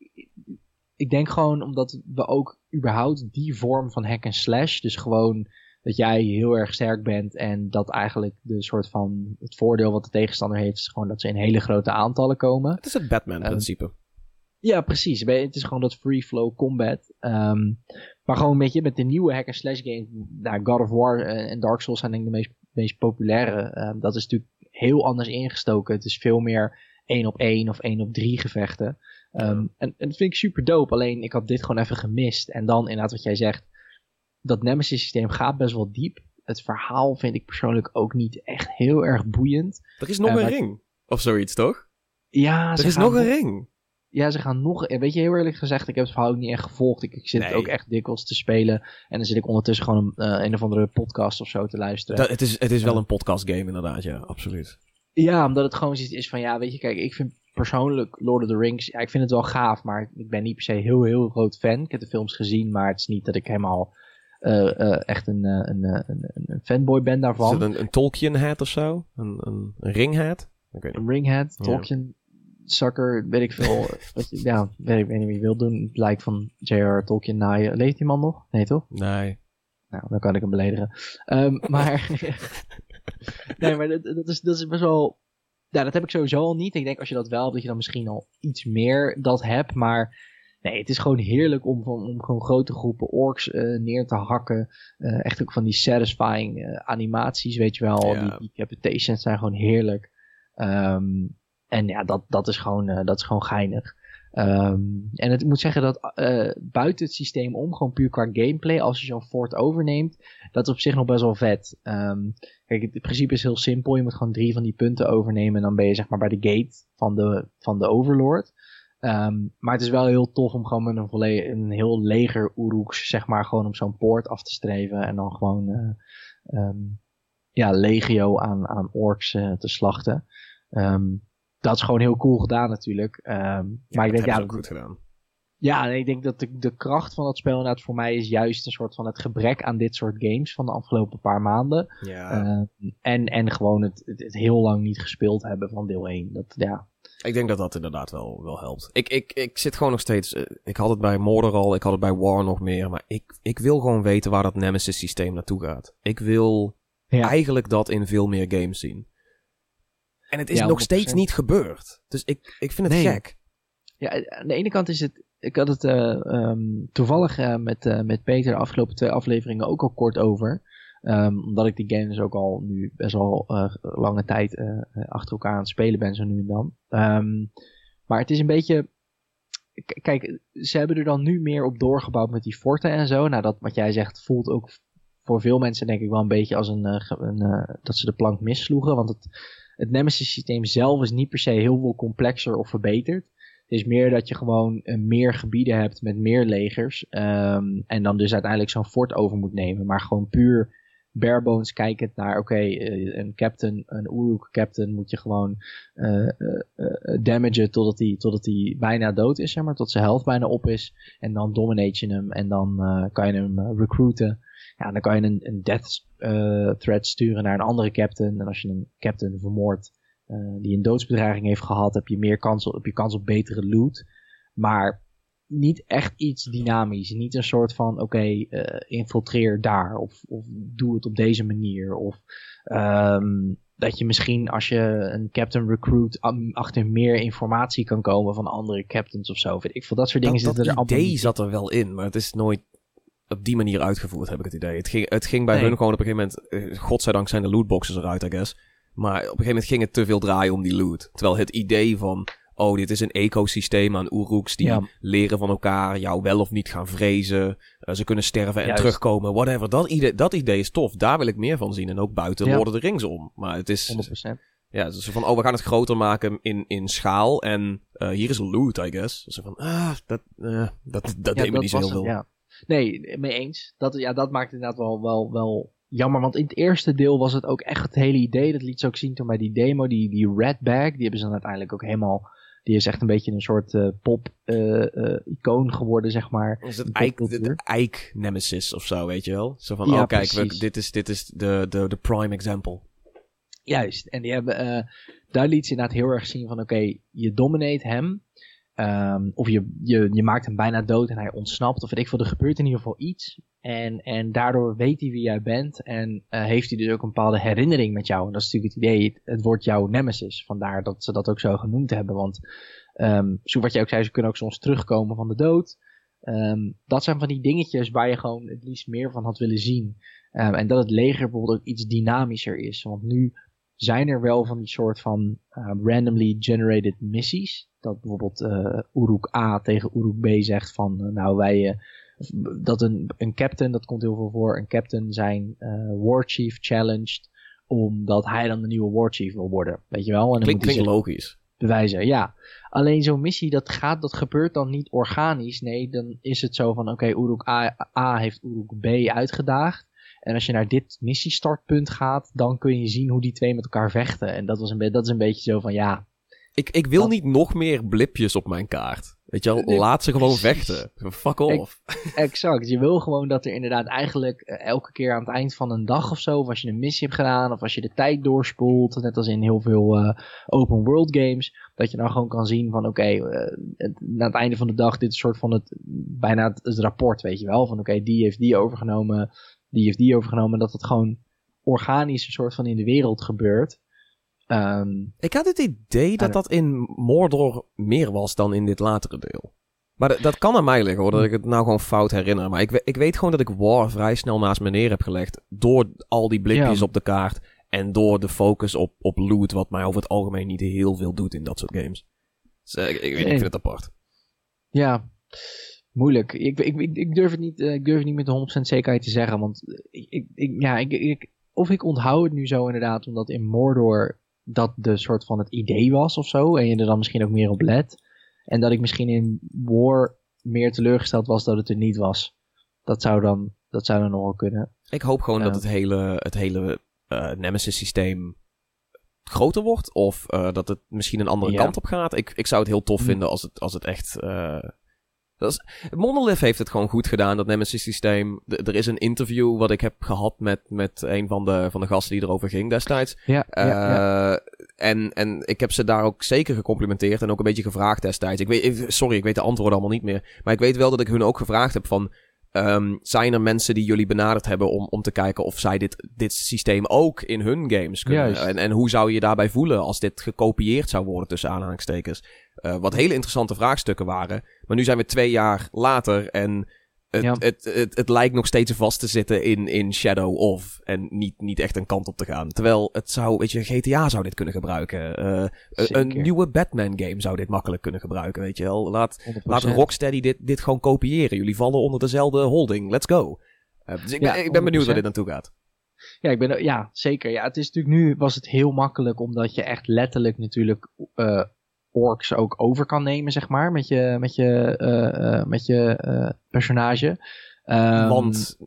ik denk gewoon omdat we ook überhaupt die vorm van hack and slash, dus gewoon dat jij heel erg sterk bent en dat eigenlijk de soort van het voordeel wat de tegenstander heeft is gewoon dat ze in hele grote aantallen komen. Het is het Batman-principe. ja, precies. Het is gewoon dat free flow combat. Um, maar gewoon een beetje met de nieuwe hack and slash game, nou, God of War en Dark Souls zijn denk ik de meest, meest populaire. Um, dat is natuurlijk heel anders ingestoken. Het is veel meer één op één of één op drie gevechten. Um, en, en dat vind ik super dope. Alleen ik had dit gewoon even gemist. En dan inderdaad wat jij zegt. Dat Nemesis systeem gaat best wel diep. Het verhaal vind ik persoonlijk ook niet echt heel erg boeiend. Er is nog uh, een ring. Of zoiets, toch? Ja, er is nog een ring. Ja, ze gaan nog. Weet je, heel eerlijk gezegd, ik heb het verhaal ook niet echt gevolgd. Ik, ik zit nee. ook echt dikwijls te spelen. En dan zit ik ondertussen gewoon een, uh, een of andere podcast of zo te luisteren. Dat, het, is, het is wel een podcast game, inderdaad, ja, absoluut. Ja, omdat het gewoon zoiets is van, ja, weet je, kijk, ik vind persoonlijk Lord of the Rings, ja, ik vind het wel gaaf, maar ik ben niet per se heel, heel groot fan. Ik heb de films gezien, maar het is niet dat ik helemaal uh, uh, echt een, een, een, een, fanboy ben daarvan. Is het een, een Tolkien-hat of zo? Een, een, een ring-hat? Een ring-hat, Tolkien, sucker, weet ik veel. ja, weet ik, weet niet wie je wil doen. Het lijkt van J.R. Tolkien naaien. Leeft die man nog? Nee, toch? Nee. Nou, dan kan ik hem beledigen. Um, maar... nee, maar dat, dat, is, dat is best wel... Ja, dat heb ik sowieso al niet. Ik denk als je dat wel hebt, dat je dan misschien al iets meer dat hebt. Maar nee, het is gewoon heerlijk om, van, om gewoon grote groepen orks uh, neer te hakken. Uh, echt ook van die satisfying uh, animaties, weet je wel. Ja. Die, die capitations zijn gewoon heerlijk. Um, en ja, dat, dat, is gewoon, dat is gewoon geinig. Um, en het, ik moet zeggen dat uh, buiten het systeem om, gewoon puur qua gameplay, als je zo'n fort overneemt, dat is op zich nog best wel vet. Um, kijk, het, principe is heel simpel. Je moet gewoon drie van die punten overnemen en dan ben je zeg maar bij de gate van de, van de overlord. Um, maar het is wel heel tof om gewoon met een, volledig, een heel leger Uruks, zeg maar, gewoon op zo'n poort af te streven en dan gewoon uh, ja, legio aan, aan orks te slachten. Dat is gewoon heel cool gedaan natuurlijk. Um, Ja, maar ik denk, ja, ook goed gedaan. ja, ik denk dat de, de kracht van dat spel inderdaad voor mij is juist een soort van het gebrek aan dit soort games van de afgelopen paar maanden. Ja. Uh, en, en gewoon het, het, het, heel lang niet gespeeld hebben van deel 1. Dat, ja. Ik denk dat dat inderdaad wel, wel helpt. Ik, ik, ik zit gewoon nog steeds... Uh, ik had het bij Mordor al, ik had het bij War nog meer. Maar ik, ik wil gewoon weten waar dat Nemesis systeem naartoe gaat. Ik wil ja. eigenlijk dat in veel meer games zien. En het is ja, nog steeds niet gebeurd. Dus ik, ik vind het nee. gek. Ja, aan de ene kant is het. Ik had het uh, um, toevallig uh, met, uh, met Peter de afgelopen twee afleveringen ook al kort over. Um, omdat ik die game dus ook al nu best wel lange tijd achter elkaar aan het spelen ben, zo nu en dan. Um, maar het is een beetje. Kijk, ze hebben er dan nu meer op doorgebouwd met die forten en zo. Nou, dat wat jij zegt voelt ook voor veel mensen denk ik wel een beetje als een, een dat ze de plank missloegen. Want het, het Nemesis systeem zelf is niet per se heel veel complexer of verbeterd. Het is meer dat je gewoon uh, meer gebieden hebt met meer legers. Um, en dan dus uiteindelijk zo'n fort over moet nemen. Maar gewoon puur barebones kijkend naar, oké, uh, een captain, een Uruk captain moet je gewoon uh, damagen totdat hij totdat bijna dood is, zeg maar. Tot zijn health bijna op is. En dan dominate je hem en dan kan je hem recruiten. Ja, dan kan je een, een death uh, threat sturen naar een andere captain. En als je een captain vermoordt uh, die een doodsbedreiging heeft gehad, heb je meer kans op, heb je kans op betere loot. Maar niet echt iets dynamisch. Niet een soort van, oké, okay, uh, infiltreer daar. Of, of doe het op deze manier. Of um, dat je misschien als je een captain recruit achter meer informatie kan komen van andere captains of zo. Ik vond dat soort dingen dat, zitten dat er allemaal idee zat er wel in, maar het is nooit op die manier uitgevoerd, heb ik het idee. Het ging, het ging bij nee. hun gewoon op een gegeven moment... Godzijdank zijn de lootboxes eruit, I guess. Maar op een gegeven moment ging het te veel draaien om die loot. Terwijl het idee van... Oh, dit is een ecosysteem aan Uruks die ja. leren van elkaar, jou wel of niet gaan vrezen. Uh, ze kunnen sterven en Juist. terugkomen, whatever. Dat idee, dat idee is tof. Daar wil ik meer van zien. En ook buiten Ja. Lord of the Rings om. Maar het is... 100%. Ja, zo van, oh, we gaan het groter maken in, in schaal. En uh, hier is loot, I guess. Zo van, ah, dat, uh, dat, dat Ja, deed me niet zo heel veel. ja. Nee, mee eens. Dat, ja, dat maakt inderdaad wel, wel, wel jammer. Want in het eerste deel was het ook echt het hele idee. Dat liet ze ook zien toen bij die demo. Die, die Red Bag, die hebben ze dan uiteindelijk ook helemaal... Die is echt een beetje een soort uh, pop-icoon geworden, zeg maar. Is het Die Eik, de, popcultuur. de Eik Nemesis of zo, weet je wel? Zo van, Ja, oh kijk, we, dit is, dit is de, de, de prime example. Juist. En die hebben, daar liet ze inderdaad heel erg zien van, oké, je dominate hem. Um, of je, je, je maakt hem bijna dood en hij ontsnapt. Of weet ik veel, er gebeurt in ieder geval iets. En, en daardoor weet hij wie jij bent. En uh, heeft hij dus ook een bepaalde herinnering met jou. En dat is natuurlijk het idee. Het, wordt jouw nemesis. Vandaar dat ze dat ook zo genoemd hebben. Want um, zo wat je ook zei, ze kunnen ook soms terugkomen van de dood. Um, dat zijn van die dingetjes waar je gewoon het liefst meer van had willen zien. En dat het leger bijvoorbeeld ook iets dynamischer is. Want nu zijn er wel van die soort van randomly generated missies. Dat bijvoorbeeld uh, Uruk A tegen Uruk B zegt van, uh, nou wij, uh, dat een, een captain, dat komt heel veel voor, een captain zijn war chief challenged omdat hij dan de nieuwe war chief wil worden, weet je wel? En klinkt, klinkt logisch. Bewijzen, ja. Alleen zo'n missie, dat gaat, dat gebeurt dan niet organisch. Nee, dan is het zo van, oké, okay, Uruk A, A heeft Uruk B uitgedaagd. En als je naar dit missiestartpunt gaat, dan kun je zien hoe die twee met elkaar vechten. En dat, was een, dat is een beetje zo van, ja... Ik, ik wil dat... niet nog meer blipjes op mijn kaart. Weet je wel, laat ze gewoon vechten. Fuck off. exact. Je wil gewoon dat er inderdaad eigenlijk elke keer aan het eind van een dag of zo, of als je een missie hebt gedaan, of als je de tijd doorspoelt, net als in heel veel uh, open world games, dat je dan gewoon kan zien van oké, okay, uh, na het einde van de dag, dit is soort van het, bijna het, het rapport, weet je wel, van oké, okay, die heeft die overgenomen, die heeft die overgenomen, dat het gewoon organisch een soort van in de wereld gebeurt. Um, ik had het idee dat dat in Mordor meer was dan in dit latere deel. Maar dat, kan aan mij liggen hoor, dat ik het nou gewoon fout herinner. Maar ik, ik weet gewoon dat ik War vrij snel naast me neer heb gelegd. Door al die blikjes ja. op de kaart. En door de focus op, op loot, wat mij over het algemeen niet heel veel doet in dat soort games. Dus ik, ik, ik vind het apart. Ja, moeilijk. Ik, ik, ik, durf het niet, ik durf het niet met 100% zekerheid te zeggen. Want ik, ik, ja, ik, ik, of ik onthoud het nu zo inderdaad, omdat in Mordor dat de soort van het idee was of zo. En je er dan misschien ook meer op let. En dat ik misschien in War meer teleurgesteld was dat het er niet was. Dat zou dan, dat zou dan nog wel kunnen. Ik hoop gewoon uh, dat het hele, het hele uh, Nemesis systeem groter wordt. Of uh, dat het misschien een andere ja. kant op gaat. Ik, ik zou het heel tof vinden als het, als het echt dat is, Monolith heeft het gewoon goed gedaan, dat Nemesis systeem. D er is een interview wat ik heb gehad met, met een van de, van de gasten die erover ging destijds. Ja, uh, ja, ja. En, en ik heb ze daar ook zeker gecomplimenteerd en ook een beetje gevraagd destijds. Ik weet, sorry, ik weet de antwoorden allemaal niet meer. Maar ik weet wel dat ik hun ook gevraagd heb van... Um, zijn er mensen die jullie benaderd hebben om, om te kijken of zij dit, dit systeem ook in hun games kunnen? En, en hoe zou je je daarbij voelen als dit gekopieerd zou worden tussen aanhalingstekens? Uh, wat hele interessante vraagstukken waren. Maar nu zijn we twee jaar later en het, ja. het, het, lijkt nog steeds vast te zitten in, in Shadow of. En niet, niet echt een kant op te gaan. Terwijl het zou, weet je, GTA zou dit kunnen gebruiken. Uh, een nieuwe Batman game zou dit makkelijk kunnen gebruiken, weet je wel. Laat, 100%. laat Rocksteady dit, dit gewoon kopiëren. Jullie vallen onder dezelfde holding. Let's go. Uh, dus ik, ja, ben, ik ben benieuwd waar dit naartoe gaat. Ja, ik ben, ja, zeker. Ja, het is natuurlijk nu was het heel makkelijk omdat je echt letterlijk natuurlijk uh, orks ook over kan nemen, zeg maar, met je, met je, uh, uh, met je uh, personage. Um, Want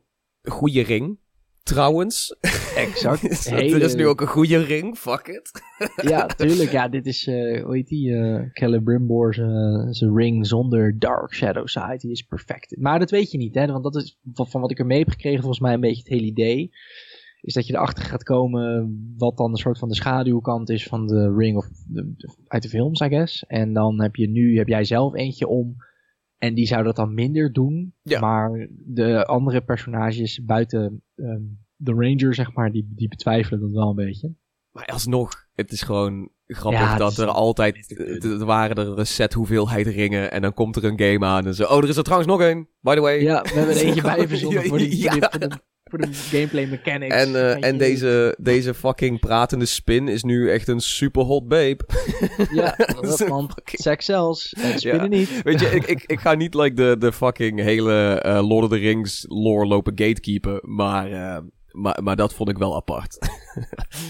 goede ring. Trouwens. Exact. Hele... Er is nu ook een goede ring, fuck it. ja, tuurlijk. Ja, dit is, uh, hoe heet die? Uh, Celebrimbor zijn ring zonder Dark Shadow Side. Die is perfect. Maar dat weet je niet, hè. Want dat is van, van wat ik ermee heb gekregen volgens mij een beetje het hele idee is dat je erachter gaat komen wat dan een soort van de schaduwkant is van de ring of de, uit de films, I guess. En dan heb je nu, heb jij zelf eentje om en die zou dat dan minder doen. Ja. Maar de andere personages buiten um, de ranger, zeg maar, die, die betwijfelen dat wel een beetje. Maar alsnog, het is gewoon grappig ja, dat er altijd, er waren er een set hoeveelheid ringen en dan komt er een game aan en zo. Oh, er is er trouwens nog een, by the way. Ja, we hebben er eentje bij verzonnen voor die, die, voor de, voor de gameplay mechanics. En, uh, en deze, deze fucking pratende spin is nu echt een super hot babe. Ja, dat man. Sex zelfs. En spinnen ja. niet. Weet je, ik, ik, ik ga niet like de, de fucking hele uh, Lord of the Rings lore lopen gatekeepen, maar... Maar, maar dat vond ik wel apart.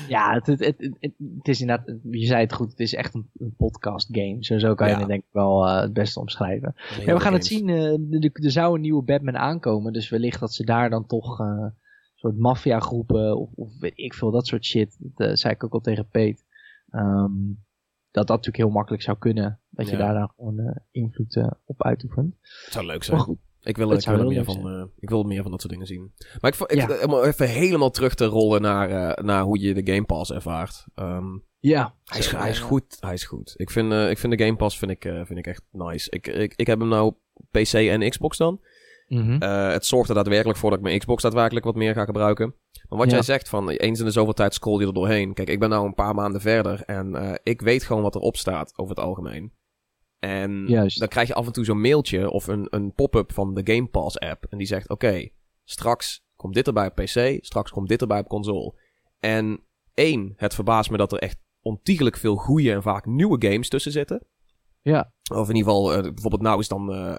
ja, het, het, het, het, is inderdaad, je zei het goed, het is echt een, een podcast game. Zo, zo kan je ja. het denk ik wel uh, het beste omschrijven. Ja, we gaan games. het zien, uh, er zou een nieuwe Batman aankomen. Dus wellicht dat ze daar dan toch uh, een soort maffiagroepen of, of weet ik veel, dat soort shit. Dat zei ik ook al tegen Peet. Um, dat dat natuurlijk heel makkelijk zou kunnen. Dat je daar dan gewoon invloed op uitoefent. Het zou leuk zijn. Maar goed, ik wil, ik wil, meer van, uh, ik wil meer van dat soort dingen zien. Maar ik, ik ja. om even helemaal terug te rollen naar, uh, naar hoe je de Game Pass ervaart. Um, Ja. Hij is, hij is goed. Hij is goed. Ik vind, uh, ik vind de Game Pass vind ik, uh, vind ik echt nice. Ik, ik, ik heb hem nou PC en Xbox dan. Mm -hmm. uh, het zorgt er daadwerkelijk voor dat ik mijn Xbox daadwerkelijk wat meer ga gebruiken. Maar wat ja. jij zegt van eens in de zoveel tijd scroll je er doorheen. Kijk, ik ben nou een paar maanden verder en ik weet gewoon wat erop staat over het algemeen. En Juist. dan krijg je af en toe zo'n mailtje of een, een pop-up van de Game Pass app. En die zegt, oké, okay, straks komt dit erbij op PC, straks komt dit erbij op console. En één, het verbaast me dat er echt ontiegelijk veel goede en vaak nieuwe games tussen zitten. Ja. Of in ieder geval, uh, bijvoorbeeld nou is dan... Uh,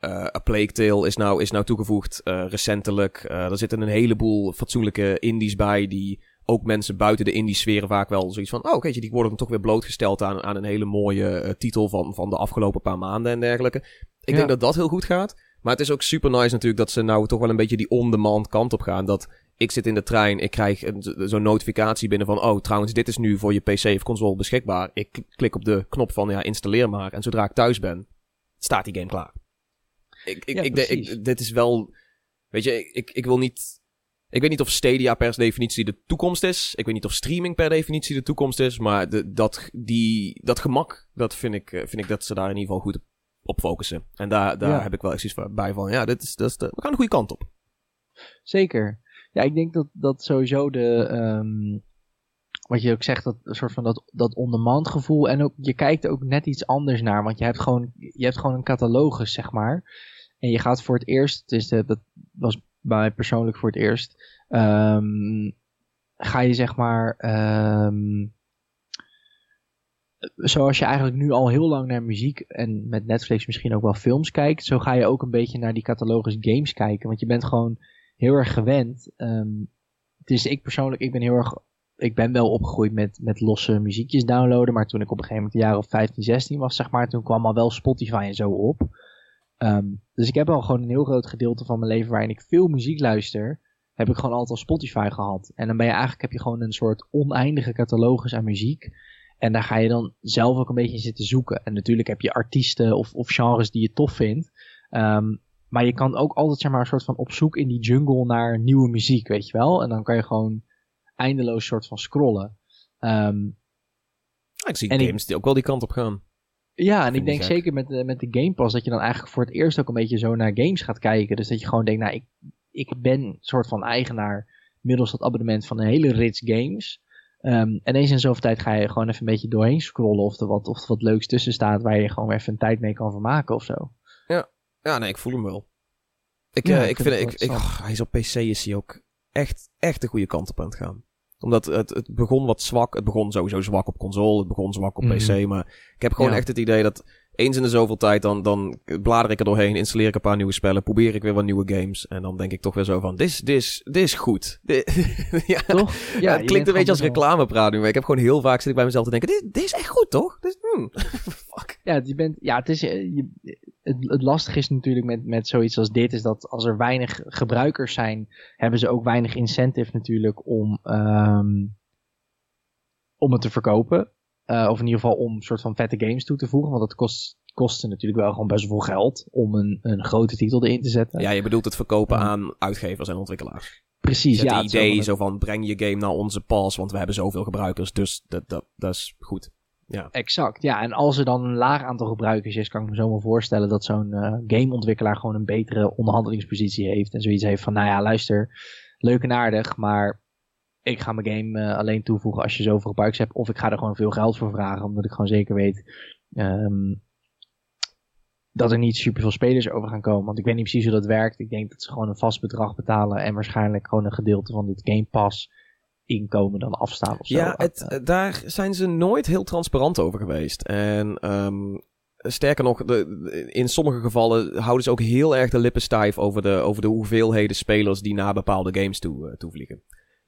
uh, A Plague Tale is nou, is nou toegevoegd recentelijk. er zitten een heleboel fatsoenlijke indies bij die ook mensen buiten de indie sferen vaak wel zoiets van... Oh, oké, die worden dan toch weer blootgesteld aan, aan een hele mooie uh, titel van, van de afgelopen paar maanden en dergelijke. Ik ja. denk dat dat heel goed gaat. Maar het is ook super nice natuurlijk dat ze nou toch wel een beetje die on-demand kant op gaan. Dat ik zit in de trein, ik krijg zo'n notificatie binnen van... Oh, trouwens, dit is nu voor je PC of console beschikbaar. Ik klik op de knop van ja, installeer maar. En zodra ik thuis ben, staat die game klaar. Ik, ik, ja, ik, ik, dit is wel... Weet je, ik, ik wil niet ik weet niet of Stadia per definitie de toekomst is. Ik weet niet of streaming per definitie de toekomst is. Maar de, dat, die, dat gemak, dat vind ik, vind ik dat ze daar in ieder geval goed op focussen. En daar, daar Ja. heb ik wel echt iets bij van. Ja, dit is, dat is de, we gaan de goede kant op. Zeker. Ja, ik denk dat, dat sowieso de. ehm, wat je ook zegt, dat soort van dat, dat on-demand gevoel. En ook, je kijkt ook net iets anders naar. Want je hebt gewoon, je hebt gewoon een catalogus, zeg maar. En je gaat voor het eerst, dus de, dat was mij persoonlijk voor het eerst. ehm, ga je zeg maar. ehm, zoals je eigenlijk nu al heel lang naar muziek en met Netflix misschien ook wel films kijkt, zo ga je ook een beetje naar die catalogus games kijken. Want je bent gewoon heel erg gewend. ehm, het is ik persoonlijk, ik ben heel erg. Ik ben wel opgegroeid met, met losse muziekjes downloaden. Maar toen ik op een gegeven moment een jaar of 15, 16 was, zeg maar, toen kwam al wel Spotify en zo op. Ehm, dus ik heb al gewoon een heel groot gedeelte van mijn leven waarin ik veel muziek luister. Heb ik gewoon altijd al Spotify gehad. En dan ben je eigenlijk, heb je gewoon een soort oneindige catalogus aan muziek. En daar ga je dan zelf ook een beetje in zitten zoeken. En natuurlijk heb je artiesten of, of genres die je tof vindt. Ehm, maar je kan ook altijd zeg maar een soort van op zoek in die jungle naar nieuwe muziek, weet je wel. En dan kan je gewoon eindeloos soort van scrollen. Ehm, Ik zie ik- games die ook wel die kant op gaan. Ja, en ik denk gek. zeker met, de- met de Game Pass dat je dan eigenlijk voor het eerst ook een beetje zo naar games gaat kijken. Dus dat je gewoon denkt, nou, ik, ik ben een soort van eigenaar middels dat abonnement van een hele rits games. Ehm, en eens in zoveel tijd ga je gewoon even een beetje doorheen scrollen of er wat, of er wat leuks tussen staat waar je gewoon even een tijd mee kan vermaken of zo. Ja, nee, ik voel hem wel. Ik, Ja, eh, ik vind ik, oh, hij is op PC is hij ook echt, echt de goede kant op aan het gaan. Omdat het, het begon wat zwak. Het begon sowieso zwak op console. Het begon zwak op Mhm. PC. Maar ik heb gewoon Ja. echt het idee dat eens in de zoveel tijd dan, dan blader ik er doorheen. Installeer ik een paar nieuwe spellen. Probeer ik weer wat nieuwe games. En dan denk ik toch weer zo van, dit is, goed. Dit- ja, Toch? ja, het klinkt een beetje als reclamepraat nu. Maar ik heb gewoon heel vaak zit ik bij mezelf te denken, dit, dit is echt goed toch? Dit, hmm. Fuck. Ja, je bent, ja het, is, eh, je, het, het lastige is natuurlijk met, met zoiets als dit, is dat als er weinig gebruikers zijn, hebben ze ook weinig incentive natuurlijk om, ehm, om het te verkopen. Eh, of in ieder geval om een soort van vette games toe te voegen, want dat kost, kostte natuurlijk wel gewoon best wel veel geld om een, een grote titel erin te zetten. Ja, je bedoelt het verkopen Ja. aan uitgevers en ontwikkelaars. Precies, Zet ja. het idee wel zo van breng je game naar onze pas, want we hebben zoveel gebruikers, dus dat, dat, dat is goed. Exact, ja. En als er dan een laag aantal gebruikers is, kan ik me zo wel voorstellen dat zo'n eh, gameontwikkelaar gewoon een betere onderhandelingspositie heeft. En zoiets heeft van, nou ja, luister, leuk en aardig, maar ik ga mijn game eh, alleen toevoegen als je zoveel gebruikers hebt. Of ik ga er gewoon veel geld voor vragen, omdat ik gewoon zeker weet ehm, dat er niet superveel spelers over gaan komen. Want ik weet niet precies hoe dat werkt. Ik denk dat ze gewoon een vast bedrag betalen en waarschijnlijk gewoon een gedeelte van dit Game Pass inkomen dan afstaan of zo. Ja, het, Eh, daar zijn ze nooit heel transparant over geweest. En ehm, sterker nog, de, in sommige gevallen houden ze ook heel erg de lippen stijf over de, over de hoeveelheden spelers die naar bepaalde games toe, eh, toevliegen.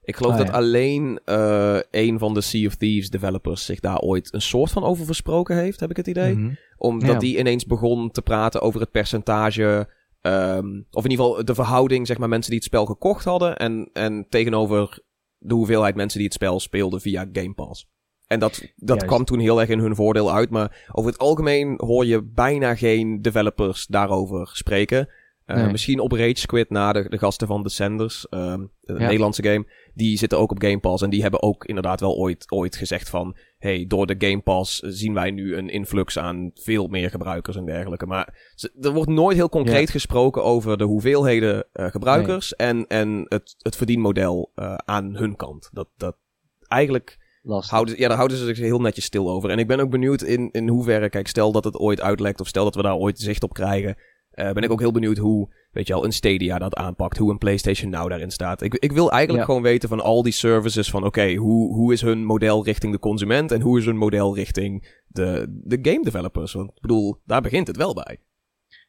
Ik geloof Ah, dat ja. alleen eh een van de Sea of Thieves developers zich daar ooit een soort van over versproken heeft, heb ik het idee. mhm. Omdat Ja. die ineens begon te praten over het percentage. ehm, of in ieder geval de verhouding, zeg maar, mensen die het spel gekocht hadden. En, en tegenover de hoeveelheid mensen die het spel speelden via Game Pass. En dat, dat Juist. kwam toen heel erg in hun voordeel uit. Maar over het algemeen hoor je bijna geen developers daarover spreken. Uh, Misschien op Rage Quit na de, de gasten van Descenders, um, de Nederlandse game. Die zitten ook op Game Pass en die hebben ook inderdaad wel ooit, ooit gezegd van... hey, door de Game Pass zien wij nu een influx aan veel meer gebruikers en dergelijke. Maar er wordt nooit heel concreet gesproken over de hoeveelheden uh, gebruikers... en, en het, het verdienmodel uh, aan hun kant. Dat, dat eigenlijk... Houden, ja, daar houden ze zich heel netjes stil over. En ik ben ook benieuwd in, in hoeverre, kijk, stel dat het ooit uitlekt of stel dat we daar ooit zicht op krijgen. Uh, ben ik ook heel benieuwd hoe, weet je al, een Stadia dat aanpakt. Hoe een PlayStation Now daarin staat. Ik, ik wil eigenlijk gewoon weten van al die services van oké, hoe, hoe is hun model richting de consument en hoe is hun model richting de, de game developers? Want ik bedoel, daar begint het wel bij.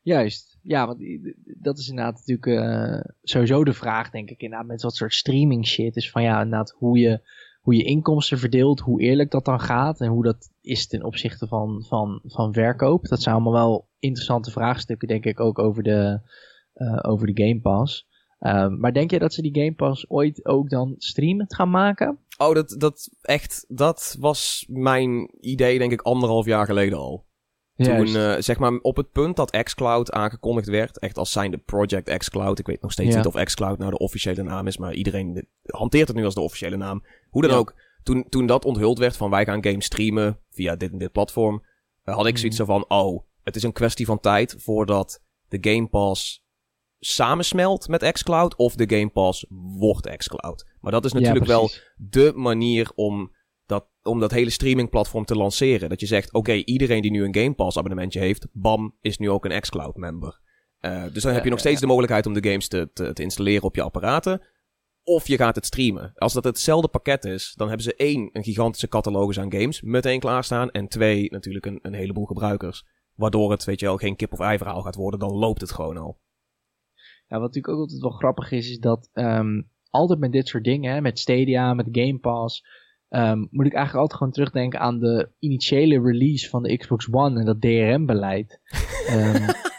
Juist, ja, want dat is inderdaad natuurlijk uh, sowieso de vraag, denk ik, inderdaad met wat soort streaming shit. Is van ja, inderdaad hoe je hoe je inkomsten verdeelt, hoe eerlijk dat dan gaat en hoe dat is ten opzichte van, van, van verkoop. Dat zijn allemaal wel interessante vraagstukken, denk ik, ook over de, uh, over de Game Pass. Um, maar denk je dat ze die Game Pass ooit ook dan streamend gaan maken? Oh, dat, dat echt, dat was mijn idee, denk ik, anderhalf jaar geleden al. Toen, uh, zeg maar, op het punt dat xCloud aangekondigd werd, echt als zijnde Project xCloud. Ik weet nog steeds niet of xCloud nou de officiële naam is, maar iedereen hanteert het nu als de officiële naam. Hoe dan ook, toen, toen dat onthuld werd van wij gaan games streamen via dit en dit platform, uh, had ik zoiets mhm. van, oh, het is een kwestie van tijd voordat de Game Pass samensmelt met xCloud of de Game Pass wordt xCloud. Maar dat is natuurlijk wel de manier om dat, om dat hele streamingplatform te lanceren. Dat je zegt, oké, iedereen die nu een Game Pass abonnementje heeft, bam, is nu ook een xCloud member. Uh, dus dan heb je nog steeds de mogelijkheid om de games te, te, te, installeren op je apparaten. Of je gaat het streamen. Als dat hetzelfde pakket is, dan hebben ze één, een gigantische catalogus aan games meteen klaarstaan. En twee, natuurlijk een, een heleboel gebruikers. Waardoor het, weet je wel, geen kip of ei verhaal gaat worden. Dan loopt het gewoon al. Ja, wat natuurlijk ook altijd wel grappig is, is dat um, altijd met dit soort dingen, hè, met Stadia, met Game Pass, um, moet ik eigenlijk altijd gewoon terugdenken aan de initiële release van de Xbox One en dat DRM-beleid. um,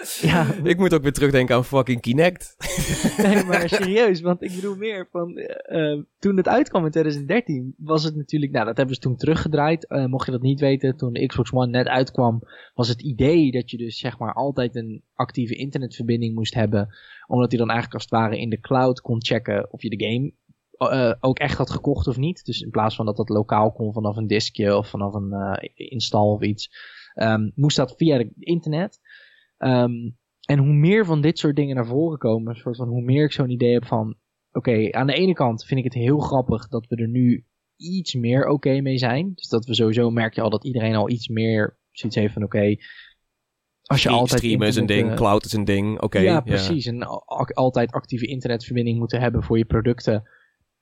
Ja. Ik moet ook weer terugdenken aan fucking Kinect. nee, maar serieus, want ik bedoel meer van uh, toen het uitkwam in 2013 was het natuurlijk, nou dat hebben ze toen teruggedraaid. Uh, mocht je dat niet weten, toen de Xbox One net uitkwam, was het idee dat je dus zeg maar altijd een actieve internetverbinding moest hebben, omdat hij dan eigenlijk als het ware in de cloud kon checken of je de game uh, ook echt had gekocht of niet. Dus in plaats van dat dat lokaal kon vanaf een diskje of vanaf een uh, install of iets, um, moest dat via het internet. Um, en hoe meer van dit soort dingen naar voren komen, soort van hoe meer ik zo'n idee heb van, oké, aan de ene kant vind ik het heel grappig dat we er nu iets meer oké mee zijn. Dus dat we sowieso merk je al dat iedereen al iets meer zoiets heeft van, oké, als je altijd streamen is een ding, cloud is een ding, oké. ja, precies. En altijd actieve internetverbinding moeten hebben voor je producten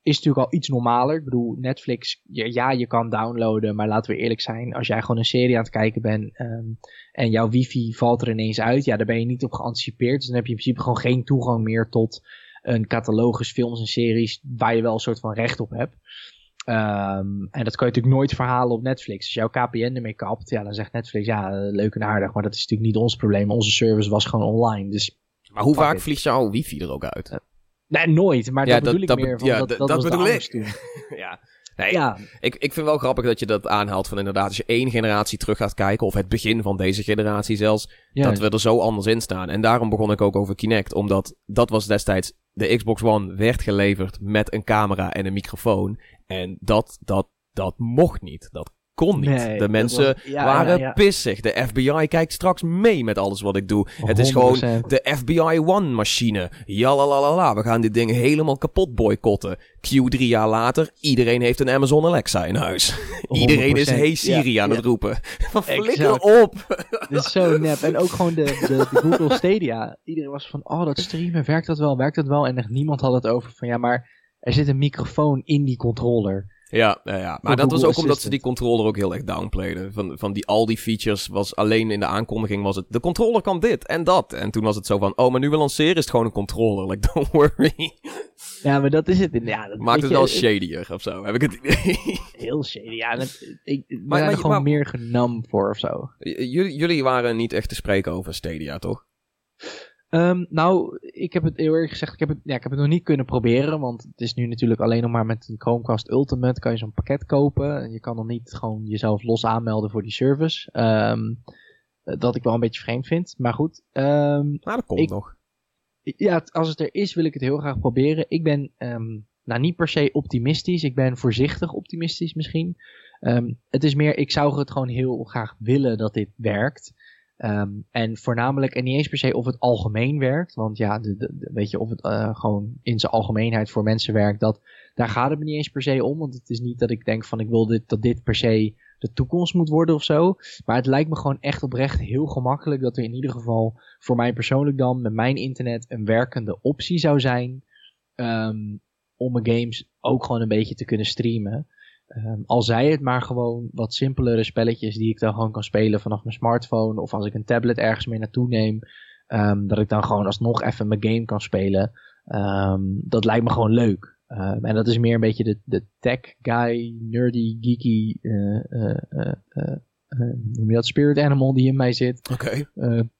is natuurlijk al iets normaler. Ik bedoel, Netflix, ja, je kan downloaden, maar laten we eerlijk zijn. Als jij gewoon een serie aan het kijken bent um, en jouw wifi valt er ineens uit, ja, daar ben je niet op geanticipeerd. Dus dan heb je in principe gewoon geen toegang meer tot een catalogus films en series waar je wel een soort van recht op hebt. Um, en dat kan je natuurlijk nooit verhalen op Netflix. Als jouw KPN ermee kapt, ja, dan zegt Netflix, ja, leuk en aardig, maar dat is natuurlijk niet ons probleem. Onze service was gewoon online. Dus, maar hoe vaak vliegt jouw wifi er ook uit? Nee, nooit. Maar ja, dat bedoel ik meer. Van, ja, dat, dat, dat bedoel ik. ja. Nee, ja. Ik, ik vind wel grappig dat je dat aanhaalt van inderdaad, als je één generatie terug gaat kijken, of het begin van deze generatie zelfs, dat we er zo anders in staan. En daarom begon ik ook over Kinect, omdat dat was destijds, de Xbox One werd geleverd met een camera en een microfoon. En dat, dat, dat mocht niet. Dat kon niet. de mensen waren pissig. De FBI kijkt straks mee met alles wat ik doe. Het is gewoon de FBI One-machine. Jalalala, we gaan dit ding helemaal kapot boycotten. Q drie jaar later, iedereen heeft een Amazon Alexa in huis. iedereen is Hey Siri aan het roepen. Van flikker op! Dit is zo nep. En ook gewoon de, de, de, Google Stadia. Iedereen was van, oh dat streamen, werkt dat wel, werkt dat wel? En echt niemand had het over van, ja maar er zit een microfoon in die controller. Ja, ja, ja. maar dat was ook omdat ze die controller ook heel erg downplayden. Van, van die, al die features was alleen in de aankondiging was het... De controller kan dit en dat. En toen was het zo van... Oh, maar nu we lanceren is het gewoon een controller. Like, don't worry. Ja, maar dat is het. Ja, dat Maakt het wel shadier of zo, heb ik het idee. Heel shady, ja. Dat, ik maar, er gewoon meer genam voor of zo. jullie waren niet echt te spreken over Stadia, toch? Um, nou, ik heb het heel erg gezegd, ik heb het, ja, ik heb het nog niet kunnen proberen, want het is nu natuurlijk alleen nog maar met een Chromecast Ultimate kan je zo'n pakket kopen. En je kan nog niet gewoon jezelf los aanmelden voor die service. Um, dat ik wel een beetje vreemd vind. Maar goed. Um, nou, dat komt nog. Ja, als het er is, wil ik het heel graag proberen. Ik ben nou niet per se optimistisch. Ik ben voorzichtig optimistisch misschien. Het is meer, ik zou het gewoon heel graag willen dat dit werkt. Um, en voornamelijk, en niet eens per se of het algemeen werkt. Want ja, weet je, of het uh, gewoon in zijn algemeenheid voor mensen werkt. Dat, daar gaat het me niet eens per se om. Want het is niet dat ik denk van ik wil dit, dat dit per se de toekomst moet worden of zo. Maar het lijkt me gewoon echt oprecht heel gemakkelijk dat er in ieder geval voor mij persoonlijk dan met mijn internet een werkende optie zou zijn. Um, om mijn games ook gewoon een beetje te kunnen streamen. Um, al zij het maar gewoon wat simpelere spelletjes die ik dan gewoon kan spelen vanaf mijn smartphone. Of als ik een tablet ergens mee naartoe neem. Um, dat ik dan gewoon alsnog even mijn game kan spelen. Um, dat lijkt me gewoon leuk. en dat is meer een beetje de, de tech guy, nerdy, geeky, uh, uh, uh, noem je dat, spirit animal die in mij zit. Oké. Okay.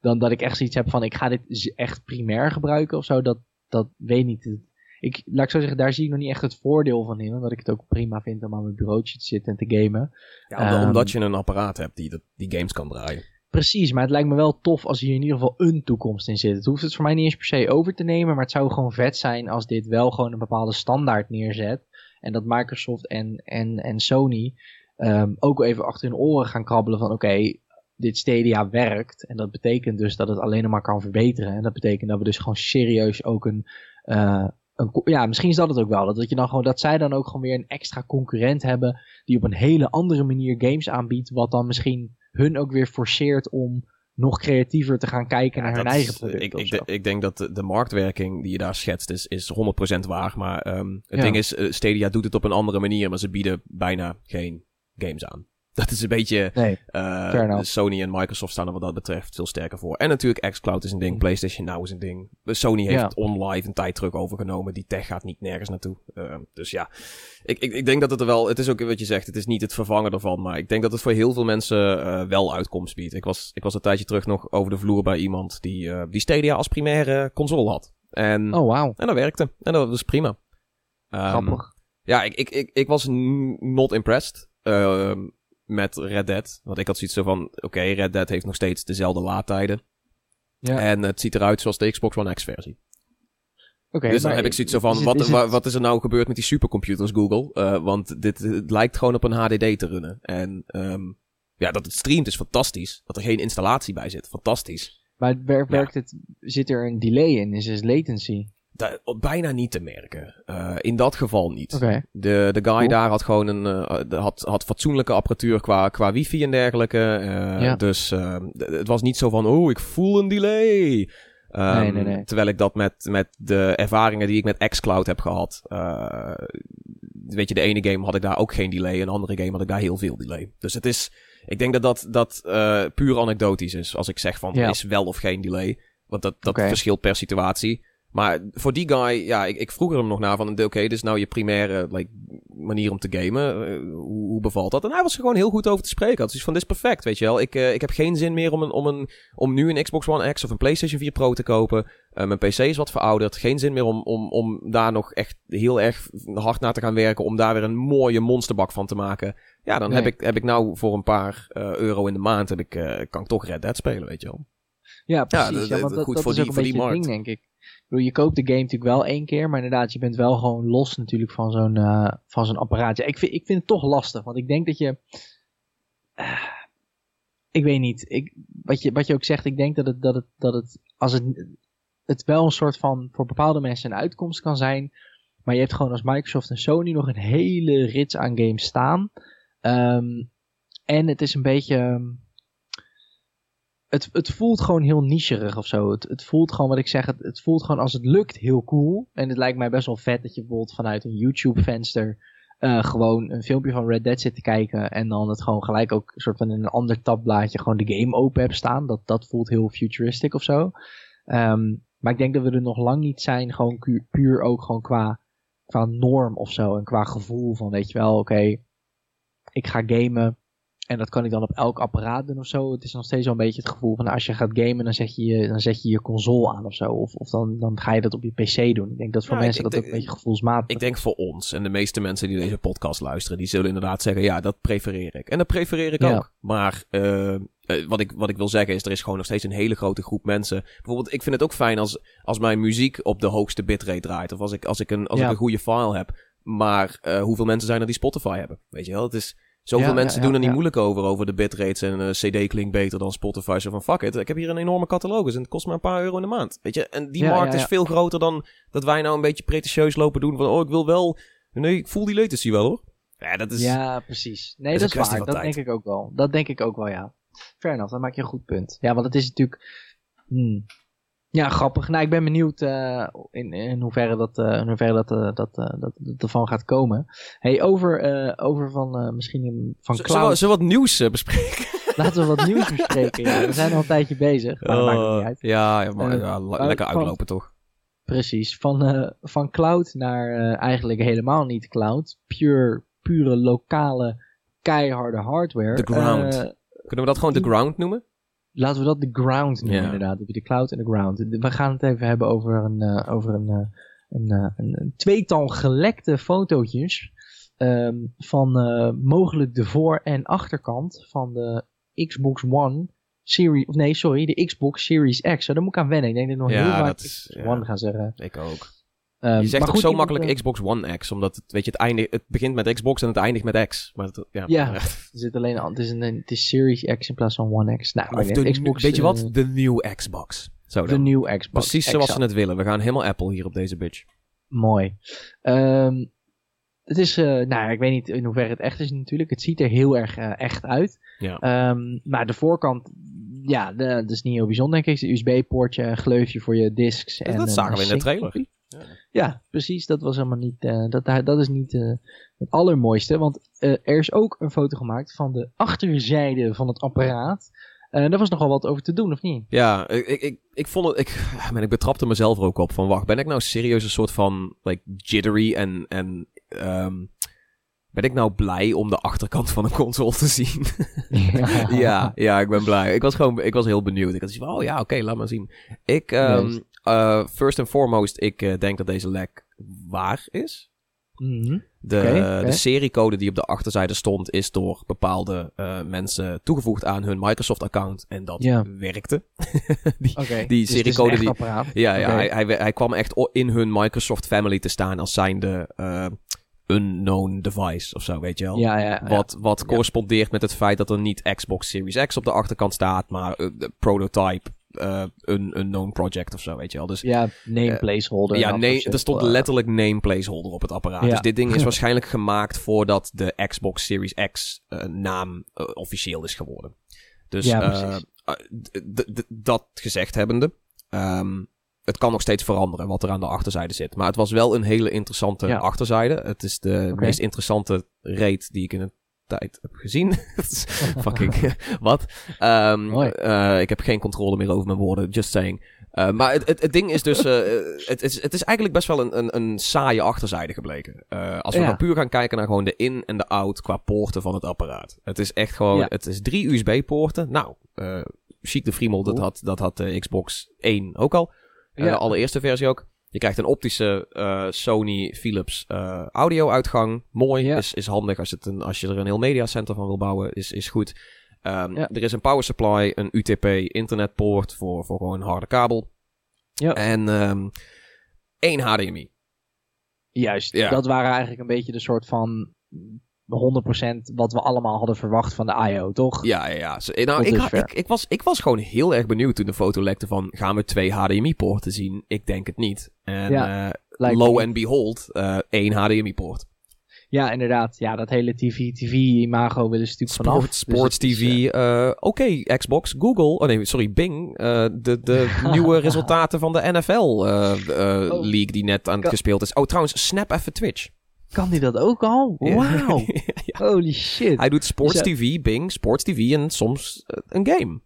dan dat ik echt zoiets heb van ik ga dit echt primair gebruiken of zo. Dat, dat weet niet ik, laat ik zo zeggen, daar zie ik nog niet echt het voordeel van in. Omdat ik het ook prima vind om aan mijn bureautje te zitten en te gamen. Ja, omdat um, je een apparaat hebt die, die games kan draaien. Precies, maar het lijkt me wel tof als hier in ieder geval een toekomst in zit. Het hoeft het voor mij niet eens per se over te nemen, maar het zou gewoon vet zijn als dit wel gewoon een bepaalde standaard neerzet. En dat Microsoft en, en, en Sony um, ook even achter hun oren gaan krabbelen van oké, okay, dit Stadia werkt. En dat betekent dus dat het alleen maar kan verbeteren. En dat betekent dat we dus gewoon serieus ook een, uh, ja, misschien is dat het ook wel. Dat, je dan gewoon, dat zij dan ook gewoon weer een extra concurrent hebben. Die op een hele andere manier games aanbiedt. Wat dan misschien hun ook weer forceert om nog creatiever te gaan kijken naar hun eigen product. Ik, ik, ik, denk dat de, de, marktwerking die je daar schetst is, is 100% waar. Maar um, het ding is, uh, Stadia doet het op een andere manier. Maar ze bieden bijna geen games aan. Dat is een beetje. Nee, uh, Sony en Microsoft staan er wat dat betreft veel sterker voor. En natuurlijk, xCloud is een ding, mm. PlayStation Now is een ding. Sony heeft ja. OnLive een tijd terug overgenomen. Die tech gaat niet nergens naartoe. Uh, dus ja, ik, ik, ik denk dat het er wel. Het is ook wat je zegt, het is niet het vervangen ervan. Maar ik denk dat het voor heel veel mensen uh, wel uitkomst biedt. Ik was, ik was een tijdje terug nog over de vloer bij iemand die, uh, die Stadia als primaire console had. En, oh, wow. En dat werkte. En dat was prima. Um, Grappig. Ja, ik, ik, ik, ik was not impressed. Uh, met Red Dead. Want ik had zoiets van, oké, okay, Red Dead heeft nog steeds dezelfde laadtijden. Ja. En het ziet eruit zoals de Xbox One X versie. Okay, dus dan heb ik zoiets zo van, wat, wat, is er nou gebeurd met die supercomputers Google? Uh, want dit het lijkt gewoon op een HDD te runnen. En um, ja, dat het streamt is fantastisch. Dat er geen installatie bij zit, fantastisch. Maar werkt, werkt het, zit er een delay in? Is er latency? Da bijna niet te merken. Uh, in dat geval niet. Okay. De, de guy daar had gewoon een uh, had, had fatsoenlijke apparatuur qua, qua wifi en dergelijke. Uh, ja. Dus het was niet zo van, oh, ik voel een delay. Um, nee, nee, nee. Terwijl ik dat met, met de ervaringen die ik met xCloud heb gehad. weet je, de ene game had ik daar ook geen delay. En de andere game had ik daar heel veel delay. Dus het is, ik denk dat dat, dat puur anekdotisch is. Als ik zeg van, ja. is wel of geen delay. Want dat, dat okay. verschilt per situatie. Maar voor die guy, ja, ik, ik vroeg er hem nog naar van, oké, okay, dit is nou je primaire like, manier om te gamen. Uh, hoe, hoe, bevalt dat? En hij was er gewoon heel goed over te spreken. Had dus van, dit is perfect, weet je wel. Ik, uh, ik heb geen zin meer om, een, om, een, om nu een Xbox One X of een PlayStation 4 Pro te kopen. Uh, mijn PC is wat verouderd. Geen zin meer om, om, om daar nog echt heel erg hard naar te gaan werken. Om daar weer een mooie monsterbak van te maken. Ja, dan nee. heb, ik, heb ik nou voor een paar euro in de maand, heb ik, kan ik toch Red Dead spelen, weet je wel. Ja, precies. Ja, dat, goed dat voor, is die, voor die markt. Ding, denk ik bedoel, je koopt de game natuurlijk wel één keer, maar inderdaad, je bent wel gewoon los natuurlijk van zo'n uh, van zo'n apparaatje. Ik vind, ik vind het toch lastig, want ik denk dat je. Uh, ik weet niet. Ik, wat, je, wat je ook zegt, ik denk dat het, dat het, dat het als het, het wel een soort van voor bepaalde mensen een uitkomst kan zijn. Maar je hebt gewoon als Microsoft en Sony nog een hele rits aan games staan. Um, en het is een beetje het, het voelt gewoon heel nicherig of zo. Het, het voelt gewoon, wat ik zeg, het, het voelt gewoon als het lukt heel cool. En het lijkt mij best wel vet dat je bijvoorbeeld vanuit een YouTube-venster uh, gewoon een filmpje van Red Dead zit te kijken. En dan het gewoon gelijk ook soort van in een ander tabblaadje gewoon de game open hebt staan. Dat, dat voelt heel futuristic of zo. Um, maar ik denk dat we er nog lang niet zijn, gewoon puur ook gewoon qua, qua norm of zo. En qua gevoel van, weet je wel, oké, ik ga gamen. En dat kan ik dan op elk apparaat doen of zo. Het is nog steeds wel een beetje het gevoel van als je gaat gamen, dan zet je je, dan zet je, je console aan of zo. Of, of dan, dan ga je dat op je PC doen. Ik denk dat voor mensen dat ook een beetje gevoelsmatig Ik denk voor ons en de meeste mensen die deze podcast luisteren, die zullen inderdaad zeggen, ja, dat prefereer ik. En dat prefereer ik ook. Maar uh, eh, wat, ik, wat ik wil zeggen is, er is gewoon nog steeds een hele grote groep mensen. Bijvoorbeeld, ik vind het ook fijn als, als mijn muziek op de hoogste bitrate draait. Of als ik, als ik, een, als Ja. ik een goede file heb. Maar eh, hoeveel mensen zijn er die Spotify hebben? Weet je wel, het is... Zoveel Ja, mensen ja, doen er niet moeilijk over, over de bitrates en eh, CD klinkt beter dan Spotify. Zo van, fuck it, ik heb hier een enorme catalogus en het kost maar een paar euro in de maand. Weet je, en die markt is veel groter dan dat wij nou een beetje pretentieus lopen doen van, oh, ik wil wel... Nee, ik voel die latency wel hoor. Ja, dat is... Ja, precies. Nee, dat een is waar. Dat tijd. denk ik ook wel. Dat denk ik ook wel, ja. Fair enough, dan maak je een goed punt. Ja, want het is natuurlijk... hmm. Ja, grappig. Nou, ik ben benieuwd eh, in, in hoeverre dat, eh, in hoeverre dat, eh, dat, dat, dat ervan gaat komen. Hey, over, over van misschien van Z- Zullen we, cloud. zullen we wat nieuws bespreken? Laten we wat nieuws bespreken. Ja. We zijn al een tijdje bezig, maar dat maakt ook niet uit. ja, ja, maar, lekker van- uitlopen toch? Precies. Van, van cloud naar eigenlijk helemaal niet cloud. Pure, pure lokale, keiharde hardware. The ground. Kunnen we dat gewoon de ground noemen? Laten we dat de ground noemen, inderdaad. Heb je de cloud en de ground. We gaan het even hebben over een, eh, over een, eh, een, eh, een, een tweetal gelekte fotootjes. ehm, van mogelijk de voor- en achterkant van de Xbox One Series. Of nee, sorry, de Xbox Series X. Zo, daar moet ik aan wennen. Ik denk dat ik nog Ja, heel vaak dat is- Xbox ja. One gaan zeggen. Ik ook. Ehm, Je zegt maar ook goed, zo makkelijk eh, Xbox One X, omdat het, weet je, het, eindigt, het begint met Xbox en het eindigt met X. Maar het, ja. Ja. Er zit alleen al, het is, een, het is Series X in plaats van One X. Nou, Of de, Xbox, weet je eh, wat? De nieuwe Xbox. Zo de nieuwe Xbox. Precies zoals ze het willen. We gaan helemaal Apple hier op deze bitch. Mooi. Ehm, het is, eh, nou ja, ik weet niet in hoeverre het echt is natuurlijk. Het ziet er heel erg eh, echt uit. Ja. Ehm, maar de voorkant, ja, de- dat is niet heel bijzonder denk ik. Het USB-poortje, een gleufje voor je discs. Dat- en dat een zagen we in de trailer. Ja, precies. Dat was helemaal niet, eh, dat, dat is niet eh, het allermooiste. Want eh, er is ook een foto gemaakt van de achterzijde van het apparaat. Eh daar was nogal wat over te doen, of niet? Ja, ik, ik, ik, ik vond het. Ik, man, ik betrapte mezelf er ook op van wacht, ben ik nou serieus een soort van like, jittery en. en ehm, ben ik nou blij om de achterkant van een console te zien? ja, ja, ik ben blij. Ik was gewoon, ik was heel benieuwd. Ik had zoiets van, oh ja, oké, laat maar zien. Ik, ehm, Eh, first and foremost, ik eh, denk dat deze lek waar is. Mhm. De, de seriecode die op de achterzijde stond, is door bepaalde eh, mensen toegevoegd aan hun Microsoft-account. En dat werkte. die, die dus seriecode die- apparaat. ja, ja hij, hij, hij kwam echt in hun Microsoft family te staan als zijnde unknown device of zo, weet je wel. Ja, ja, ja. Wat, wat correspondeert met het feit dat er niet Xbox Series X op de achterkant staat, maar de prototype, eh een unknown project of zo, weet je wel. Dus Ja, name placeholder. ja, nee, er stond shit. letterlijk name placeholder op het apparaat. Ja. Dus dit ding is waarschijnlijk gemaakt voordat de Xbox Series X eh, naam eh, officieel is geworden. Dus Ja, eh, eh, dat gezegd hebbende, ehm, het kan nog steeds veranderen wat er aan de achterzijde zit. Maar het was wel een hele interessante Ja. achterzijde. Het is de meest interessante rate die ik in een tijd heb gezien. Fucking, wat? Eh, ik heb geen controle meer over mijn woorden, just saying. Eh, maar het, het, het ding is dus, eh, het, is, het is eigenlijk best wel een, een, een saaie achterzijde gebleken. Als we Ja. nou puur gaan kijken naar gewoon de in- en de out qua poorten van het apparaat. Het is echt gewoon, Ja. het is drie USB-poorten. Nou, Chic de Friemel, dat had, dat had de Xbox 1 ook al. Ja. De allereerste versie ook. Je krijgt een optische eh, Sony Philips eh, audio-uitgang. Mooi, Ja. is, is handig als, het een, als je er een heel mediacenter van wil bouwen. Is, is goed. Ehm, Ja. Er is een power supply, een UTP internetpoort voor, voor gewoon een harde kabel. Ja. En ehm één HDMI. Juist, Ja. dat waren eigenlijk een beetje de soort van 100% wat we allemaal hadden verwacht van de IO, toch? Ja, ja, ja. Nou, ik, ha- ik, ik, was, ik was gewoon heel erg benieuwd toen de foto lekte van... gaan we twee HDMI-poorten zien? Ik denk het niet. En Ja, eh, low me. and behold, eh, één HDMI-poort. Ja, inderdaad. Ja, dat hele TV-imago willen ze natuurlijk vanaf. Sport, Dus sports TV. eh, Oké, Xbox, Google. Oh nee, sorry, Bing. de de nieuwe resultaten van de NFL eh, Oh. Die net aan het gespeeld is. Oh, trouwens, snap even Twitch. Kan die dat ook al? Wauw. Ja. Holy shit. Hij doet Sports Dus, TV, Bing, Sports TV en soms eh, een game.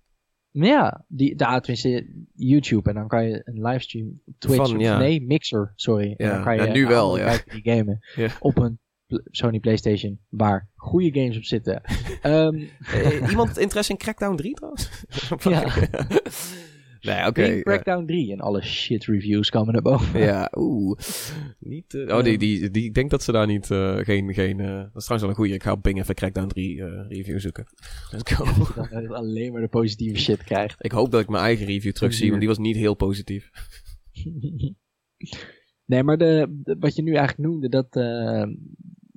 Ja, die, daar tenminste YouTube. En dan kan je een livestream op Twitch. Van, ja. Nee, Mixer, sorry. En Ja, dan kan je ja, nu wel, ja. die gamen. Op een Sony Playstation. Waar goede games op zitten. Eh, iemand interesse in Crackdown 3 trouwens? Ja. Nee, oké. Crackdown 3 en alle shit reviews komen naar boven. Ja, oeh. Niet, uh, oh, die, die, die, ik denk dat ze daar niet, uh, geen, geen, uh, dat is trouwens wel een goeie. Ik ga op Bing even Crackdown 3 review zoeken. Let's go. Dat je alleen maar de positieve shit krijgt. Ik hoop dat ik mijn eigen review terugzie, want die was niet heel positief. nee, maar de, de, wat je nu eigenlijk noemde, dat,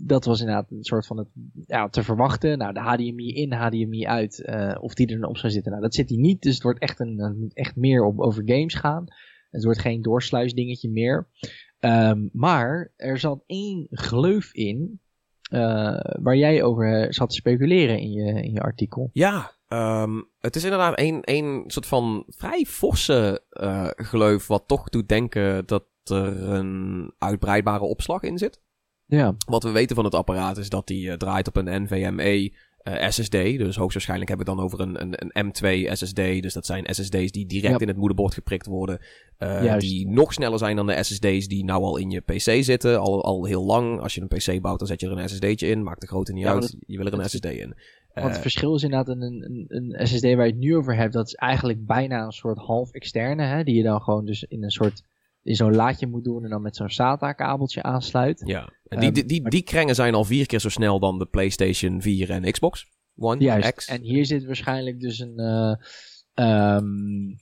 dat was inderdaad een soort van het ja, te verwachten. Nou, de HDMI in, HDMI uit, uh, of die er op zou zitten. Nou, dat zit hij niet, dus het wordt echt, een, echt meer op, over games gaan. Het wordt geen doorsluisdingetje meer. Um, maar er zat één gleuf in, uh, waar jij over zat te speculeren in je, in je artikel. Ja, um, het is inderdaad één, één soort van vrij forse gleuf, wat toch doet denken dat er een uitbreidbare opslag in zit. Ja. Wat we weten van het apparaat is dat die uh, draait op een NVMe uh, SSD. Dus hoogstwaarschijnlijk hebben we het dan over een, een, een M2 SSD. Dus dat zijn SSD's die direct in het moederbord geprikt worden. Uh, die nog sneller zijn dan de SSD's die nou al in je PC zitten. Al, al heel lang. Als je een PC bouwt, dan zet je er een SSD'tje in. Maakt de grootte niet uit. je wil er een SSD in. Want het verschil is inderdaad een, een, een SSD waar je het nu over hebt. Dat is eigenlijk bijna een soort half externe. Hè, die je dan gewoon dus in een soort in zo'n laadje moet doen en dan met zo'n SATA-kabeltje aansluit. Ja, en die, die, die, die krengen zijn al vier keer zo snel dan de PlayStation 4 en Xbox One Juist. X. En hier zit waarschijnlijk dus een. Uh, um,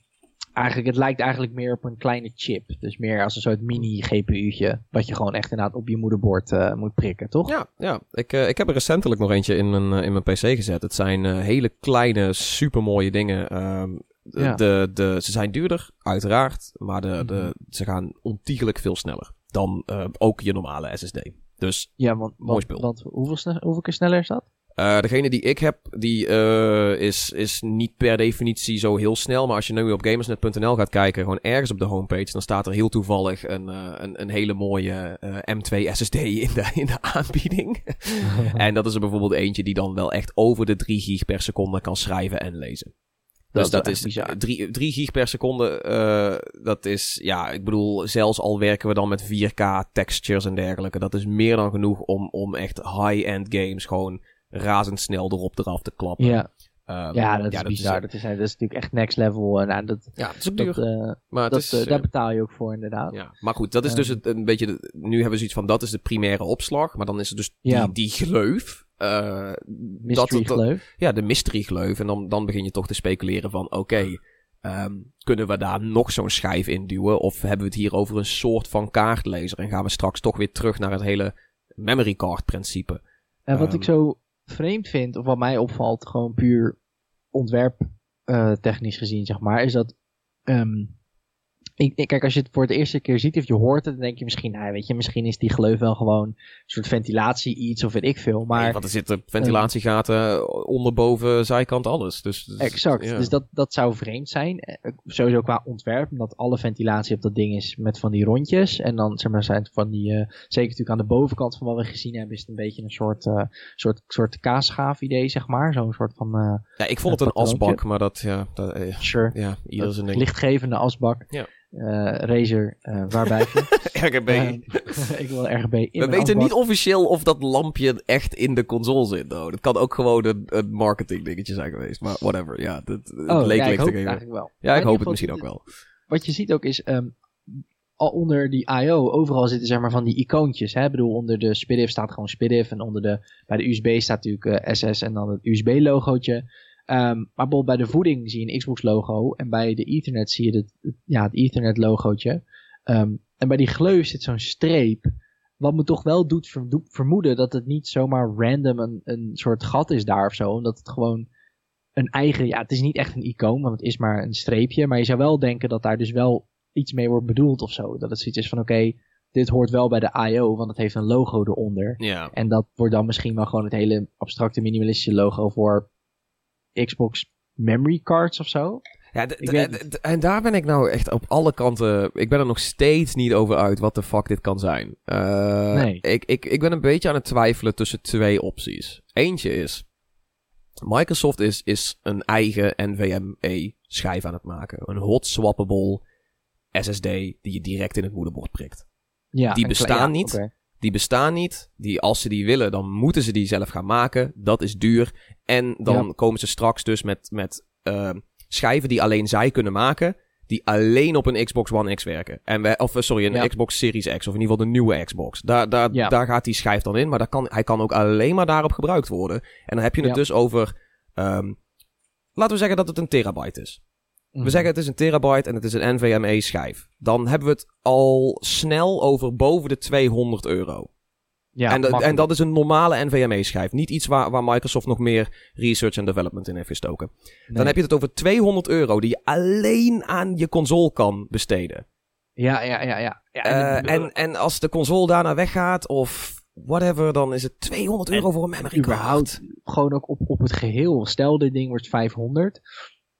eigenlijk, het lijkt eigenlijk meer op een kleine chip. Dus meer als een soort mini-GPU'tje. Wat je gewoon echt inderdaad op je moederbord uh, moet prikken, toch? Ja, ja. Ik, uh, ik heb er recentelijk nog eentje in mijn, in mijn PC gezet. Het zijn hele kleine, supermooie dingen. Ja. de, de, ze zijn duurder, uiteraard. Maar de, de, mhm. ze gaan ontiegelijk veel sneller dan uh, ook je normale SSD. Dus ja, want, mooi spul. Want, hoeveel, hoeveel keer sneller is dat? Uh, degene die ik heb, die uh, is, is niet per definitie zo heel snel. Maar als je nu op gamersnet.nl gaat kijken, gewoon ergens op de homepage, dan staat er heel toevallig een, uh, een, een hele mooie M2 SSD in de, in de aanbieding. en dat is er bijvoorbeeld eentje die dan wel echt over de 3 gig per seconde kan schrijven en lezen. Dus dat, dat is 3 gig per seconde. Uh, dat is, ja, ik bedoel, zelfs al werken we dan met 4K textures en dergelijke. Dat is meer dan genoeg om, om echt high-end games gewoon razendsnel erop eraf te klappen. Ja. Um, ja, dat is bizar. Dat is, dat is, natuurlijk echt next level. Uh, nou, dat, ja, dat is ook duur. Dat, uh, maar dat, is, uh, daar betaal je ook voor, inderdaad. Ja, maar goed, dat is dus het, een beetje... De, nu hebben we zoiets van, dat is de primaire opslag. Maar dan is er dus ja. die, die gleuf. Uh, mystery dat, gleuf. Ja, de mystery gleuf. En dan, dan begin je toch te speculeren van, oké... Okay, um, kunnen we daar nog zo'n schijf in duwen? Of hebben we het hier over een soort van kaartlezer? En gaan we straks toch weer terug naar het hele memory card principe? En wat um, ik zo vreemd vind, of wat mij opvalt, gewoon puur ontwerp uh, technisch gezien, zeg maar, is dat um, ik, kijk, als je het voor de eerste keer ziet of je hoort het, dan denk je misschien, nou, weet je, misschien is die gleuf wel gewoon een soort ventilatie iets of weet ik veel. Maar, nee, want er zitten ventilatiegaten uh, onder, boven, zijkant, alles. Dus, dus exact. Ja. Dus dat, dat zou vreemd zijn. Sowieso qua ontwerp, omdat alle ventilatie op dat ding is met van die rondjes. En dan, zeg maar, zijn het van die, uh, zeker natuurlijk aan de bovenkant van wat we gezien hebben, is het een beetje een soort, uh, soort, soort kaasschaaf idee, zeg maar. Zo'n soort van. ja, ik vond het een asbak, maar dat, ja. Dat, sure. Ja, ieder zijn ding. Lichtgevende asbak. Ja uh, Razer uh, waarbij RGB. Uh, ik wil RGB in We weten niet officieel of dat lampje echt in de console zit. Though. Dat kan ook gewoon een, een marketing dingetje zijn geweest. Maar whatever, ja. Dat, oh, leek ja, ik hoop het eigenlijk wel. Ja, ik hoop het misschien ook wel. Wat je ziet ook is... Um, al onder die I.O. overal zitten zeg maar van die icoontjes. Hè? Ik bedoel, onder de SPDIF staat gewoon SPDIF. En onder de, bij de USB staat natuurlijk SS en dan het USB-logootje. Um, maar bijvoorbeeld bij de voeding zie je een Xbox logo. En bij de Ethernet zie je het, ja, het Ethernet logootje. Um, en bij die gleuf zit zo'n streep. Wat me toch wel doet vermoeden dat het niet zomaar random een, een soort gat is daar of zo. Omdat het gewoon een eigen, ja het is niet echt een icoon, want het is maar een streepje. Maar je zou wel denken dat daar dus wel iets mee wordt bedoeld of zo. Dat het zoiets is van oké, okay, dit hoort wel bij de I.O., want het heeft een logo eronder. Ja. En dat wordt dan misschien wel gewoon het hele abstracte minimalistische logo voor Xbox memory cards of zo. Ja, en daar ben ik nou echt op alle kanten. Ik ben er nog steeds niet over uit wat de fuck dit kan zijn. Uh, nee. ik, ik, ik ben een beetje aan het twijfelen tussen twee opties. Eentje is. Microsoft is, is een eigen NVMe schijf aan het maken. Een hot swappable SSD die je direct in het moederbord prikt. Ja, die bestaan ja, niet. Okay. Die bestaan niet. Die, als ze die willen, dan moeten ze die zelf gaan maken. Dat is duur. En dan Ja. komen ze straks dus met, met uh, schijven die alleen zij kunnen maken. die alleen op een Xbox One X werken. En wij, of sorry, een Xbox Series X, of in ieder geval de nieuwe Xbox. Daar, daar, daar gaat die schijf dan in, maar daar kan, hij kan ook alleen maar daarop gebruikt worden. En dan heb je het dus over, um, laten we zeggen dat het een terabyte is. We zeggen het is een terabyte en het is een NVMe schijf. Dan hebben we het al snel over boven de 200 euro. Ja, en, en dat is een normale NVMe-schijf. Niet iets waar, waar Microsoft nog meer research en development in heeft gestoken. Dan heb je het over 200 euro die je alleen aan je console kan besteden. Ja, ja, ja. ja. ja en, uh, en, en als de console daarna weggaat of whatever, dan is het 200 euro voor een memory card. Überhaupt gewoon ook op, op het geheel. Stel, dit ding wordt 500.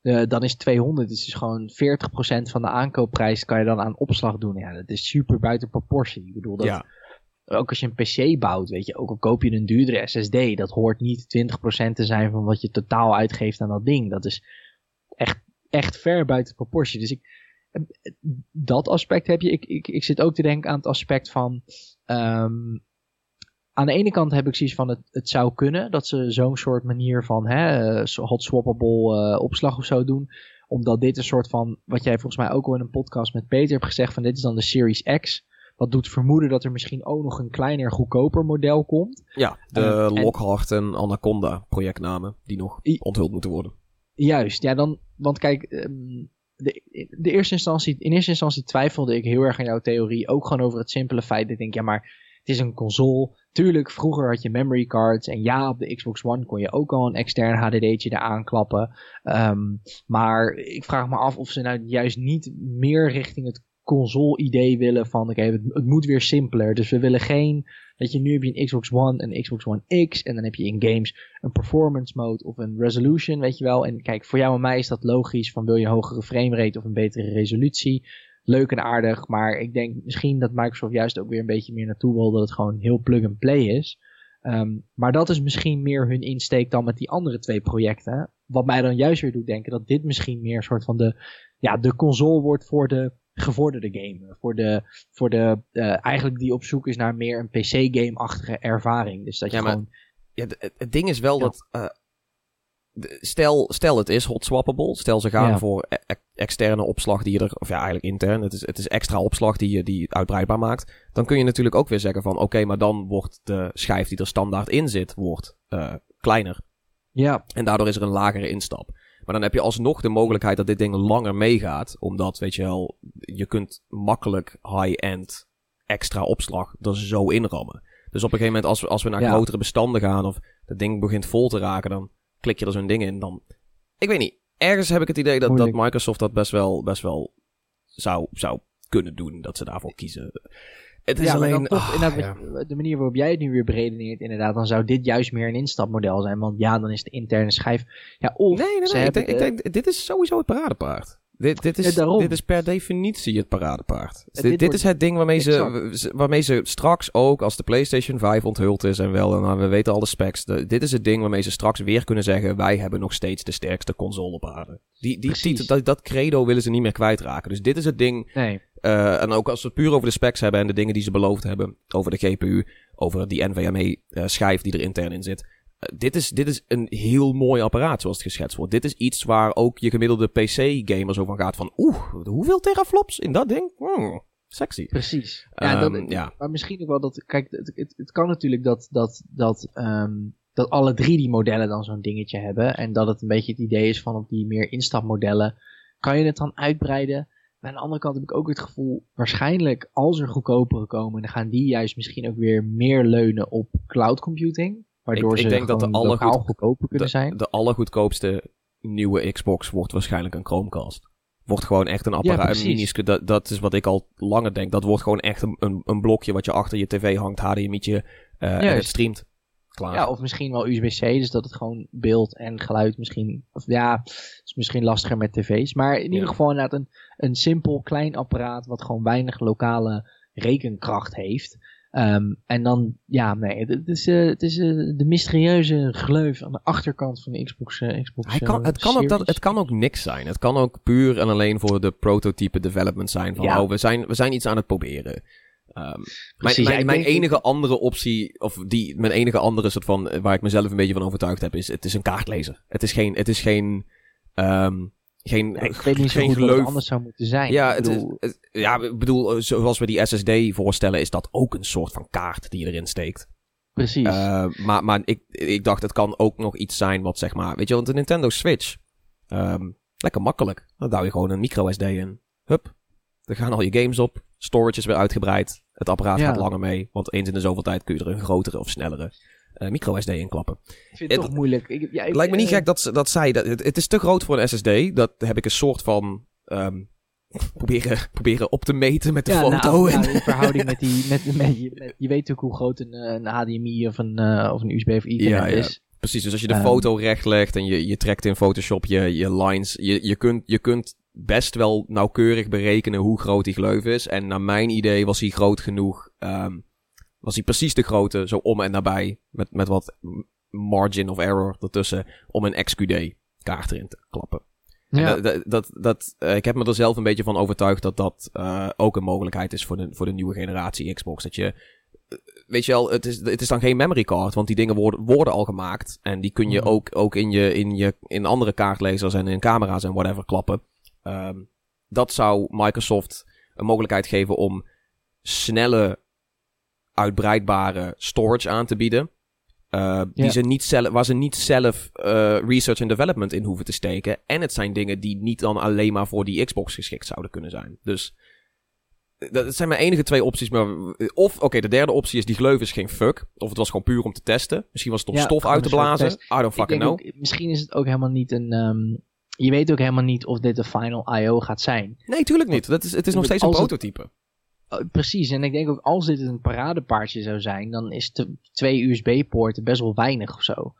Uh, dan is 200 is dus gewoon 40% van de aankoopprijs kan je dan aan opslag doen. Ja, dat is super buiten proportie. Ik bedoel, dat, ja ook als je een PC bouwt, weet je, ook al koop je een duurdere SSD, dat hoort niet 20% te zijn van wat je totaal uitgeeft aan dat ding. Dat is echt, echt ver buiten proportie. Dus ik, dat aspect heb je. Ik, ik, ik zit ook te denken aan het aspect van. Um, aan de ene kant heb ik zoiets van het, het zou kunnen dat ze zo'n soort manier van hè, hot swappable uh, opslag of zo doen. Omdat dit een soort van, wat jij volgens mij ook al in een podcast met Peter hebt gezegd, van dit is dan de Series X. Wat doet vermoeden dat er misschien ook nog een kleiner, goedkoper model komt. Ja, de uh, Lockhart en Anaconda projectnamen die nog onthuld moeten worden. Juist, ja dan, want kijk, um, de, de eerste instantie, in eerste instantie twijfelde ik heel erg aan jouw theorie. Ook gewoon over het simpele feit dat ik denk, ja maar het is een console. Tuurlijk, vroeger had je memory cards. En ja, op de Xbox One kon je ook al een extern HDD'tje eraan klappen. Um, maar ik vraag me af of ze nou juist niet meer richting het console-idee willen van, oké, het, het, moet weer simpeler. Dus we willen geen, dat je nu heb je een Xbox One en Xbox One X en dan heb je in games een performance mode of een resolution, weet je wel. En kijk, voor jou en mij is dat logisch van wil je een hogere framerate of een betere resolutie. Leuk en aardig, maar ik denk misschien dat Microsoft juist ook weer een beetje meer naartoe wil dat het gewoon heel plug-and-play is. Um, maar dat is misschien meer hun insteek dan met die andere twee projecten. Wat mij dan juist weer doet denken dat dit misschien meer een soort van de, ja, de console wordt voor de gevorderde gamer. Voor de, voor de uh, eigenlijk die op zoek is naar meer een PC-game-achtige ervaring. Dus dat je gewoon... Ja, het, ding is wel dat... Uh, stel, stel het is hot swappable. Stel ze gaan voor e-, e externe opslag die je er... Of ja, eigenlijk intern. Het is, het is extra opslag die je die uitbreidbaar maakt. Dan kun je natuurlijk ook weer zeggen van... Oké, maar dan wordt de schijf die er standaard in zit... Wordt uh, kleiner. Ja. En daardoor is er een lagere instap. Maar dan heb je alsnog de mogelijkheid dat dit ding langer meegaat. Omdat, weet je wel, je kunt makkelijk high-end extra opslag er zo inrammen. Dus op een gegeven moment, als we, als we naar grotere bestanden gaan of het ding begint vol te raken, dan klik je er zo'n ding in. Dan, ik weet niet. Ergens heb ik het idee dat, dat Microsoft dat best wel, best wel zou, zou kunnen doen. Dat ze daarvoor kiezen. Het is alleen... Toch, ah, De manier waarop jij het nu weer beredeneert, inderdaad, dan zou dit juist meer een instapmodel zijn. Want ja, dan is de interne schijf... Ja, of nee, nee, nee. Ik denk, ik denk, dit is sowieso het paradepaard. Dit, dit, is, dit is per definitie het paradepaard. dit, dit, is het ding waarmee ze, waarmee ze straks ook, als de PlayStation 5 onthuld is en wel, en we weten al de specs, dit is het ding waarmee ze straks weer kunnen zeggen, wij hebben nog steeds de sterkste console op aarde. Die, die, dat, dat credo willen ze niet meer kwijtraken. Dus dit is het ding nee. Uh, en ook als we het puur over de specs hebben en de dingen die ze beloofd hebben over de GPU, over die NVMe-schijf uh, die er intern in zit. Dit, is, dit is een heel mooi apparaat zoals het geschetst wordt. Dit is iets waar ook je gemiddelde PC-gamer zo van gaat van, oeh, hoeveel teraflops in dat ding? Hmm, sexy. Precies. Ja, um, dat, ja, Maar misschien ook wel dat, kijk, het, het, het kan natuurlijk dat, dat, dat, um, dat alle drie die modellen dan zo'n dingetje hebben. En dat het een beetje het idee is van op die meer instapmodellen, kan je het dan uitbreiden? Maar aan de andere kant heb ik ook het gevoel, waarschijnlijk als er goedkopere komen, dan gaan die juist misschien ook weer meer leunen op cloud computing. Waardoor ik, ze ik denk dat de allergoed, goedkoper kunnen de, zijn. De allergoedkoopste nieuwe Xbox wordt waarschijnlijk een Chromecast. Wordt gewoon echt een apparaat. Ja, dat, dat is wat ik al langer denk. Dat wordt gewoon echt een, een, een blokje wat je achter je tv hangt, HDMI'tje uh, en het streamt. Klaar. Ja, of misschien wel USB-C, dus dat het gewoon beeld en geluid misschien. Of ja, is misschien lastiger met tv's. Maar in ieder geval inderdaad een, een simpel klein apparaat wat gewoon weinig lokale rekenkracht heeft. Um, en dan, ja, nee, het is, uh, het is uh, de mysterieuze gleuf aan de achterkant van de Xbox. Uh, Xbox Hij kan, het, kan ook dat, het kan ook niks zijn. Het kan ook puur en alleen voor de prototype development zijn. Van, ja. oh, we zijn, we zijn iets aan het proberen. Um, mijn, mijn, mijn enige andere optie, of die, mijn enige andere soort van, waar ik mezelf een beetje van overtuigd heb, is het is een kaartlezer. Het is geen, het is geen, um, geen, ik weet niet zo wat geloof. het anders zou moeten zijn. Ja, Ik bedoel, het- ja, ik bedoel, eh, zoals we die SSD voorstellen, is dat ook een soort van kaart die je erin steekt. precies. Eh, maar maar ik, ik dacht, het kan ook nog iets zijn wat zeg maar, weet je, want de Nintendo Switch, ehm, lekker makkelijk. Dan douw je gewoon een micro SD in. Hup, er gaan al je games op. Storage is weer uitgebreid. Het apparaat Ja. gaat langer mee, want eens in de zoveel tijd kun je er een grotere of snellere micro SD in klappen. ik vind het het- toch moeilijk. Ik, ja, ik- Het lijkt me niet eh, gek dat, ze- dat zij, dat, het, het is te groot voor een SSD. Dat heb ik een soort van, ehm, proberen, proberen op te meten met de ja, foto. nou, in verhouding met die. Met, met, je, met- je weet natuurlijk hoe groot een, eh, een HDMI of een, eh, of een USB of Ethernet Ja, ja. is. Precies, dus als je de Ehm. foto recht legt en je, je trekt in Photoshop je, je lines, je, je, kunt, je kunt best wel nauwkeurig berekenen hoe groot die gleuf is. En naar mijn idee was hij groot genoeg, ehm, was hij precies de grootte, zo om en nabij, met, met wat margin of error ertussen, om een XQD kaart erin te klappen. En Ja. dat, dat, dat, dat, eh, ik heb me er zelf een beetje van overtuigd dat dat eh, ook een mogelijkheid is voor de, voor de nieuwe generatie Xbox. Dat je, eh, weet je wel, het is, het is dan geen memory card, want die dingen worden, worden al gemaakt. En die kun je Mhm. ook, ook in, je, in, je, in andere kaartlezers en in camera's en whatever klappen. Ehm, dat zou Microsoft een mogelijkheid geven om snelle, uitbreidbare storage aan te bieden. Uh, die Ja. ze niet zelf, waar ze niet zelf eh, research en development in hoeven te steken. En het zijn dingen die niet dan alleen maar voor die Xbox geschikt zouden kunnen zijn. Dus eh, dat zijn mijn enige twee opties. Maar, of, oké, de derde optie is die gleuf is geen fuck. Of het was gewoon puur om te testen. Misschien was het om Ja, stof uit te blazen. I don't fucking know. ook, misschien is het ook helemaal niet een. ehm, je weet ook helemaal niet of dit de final I.O. gaat zijn. Nee, tuurlijk niet. Dat is, het is nog steeds een het- prototype. Precies, en ik denk ook als dit een paradepaardje zou zijn, dan is te- twee USB-poorten best wel weinig of zo.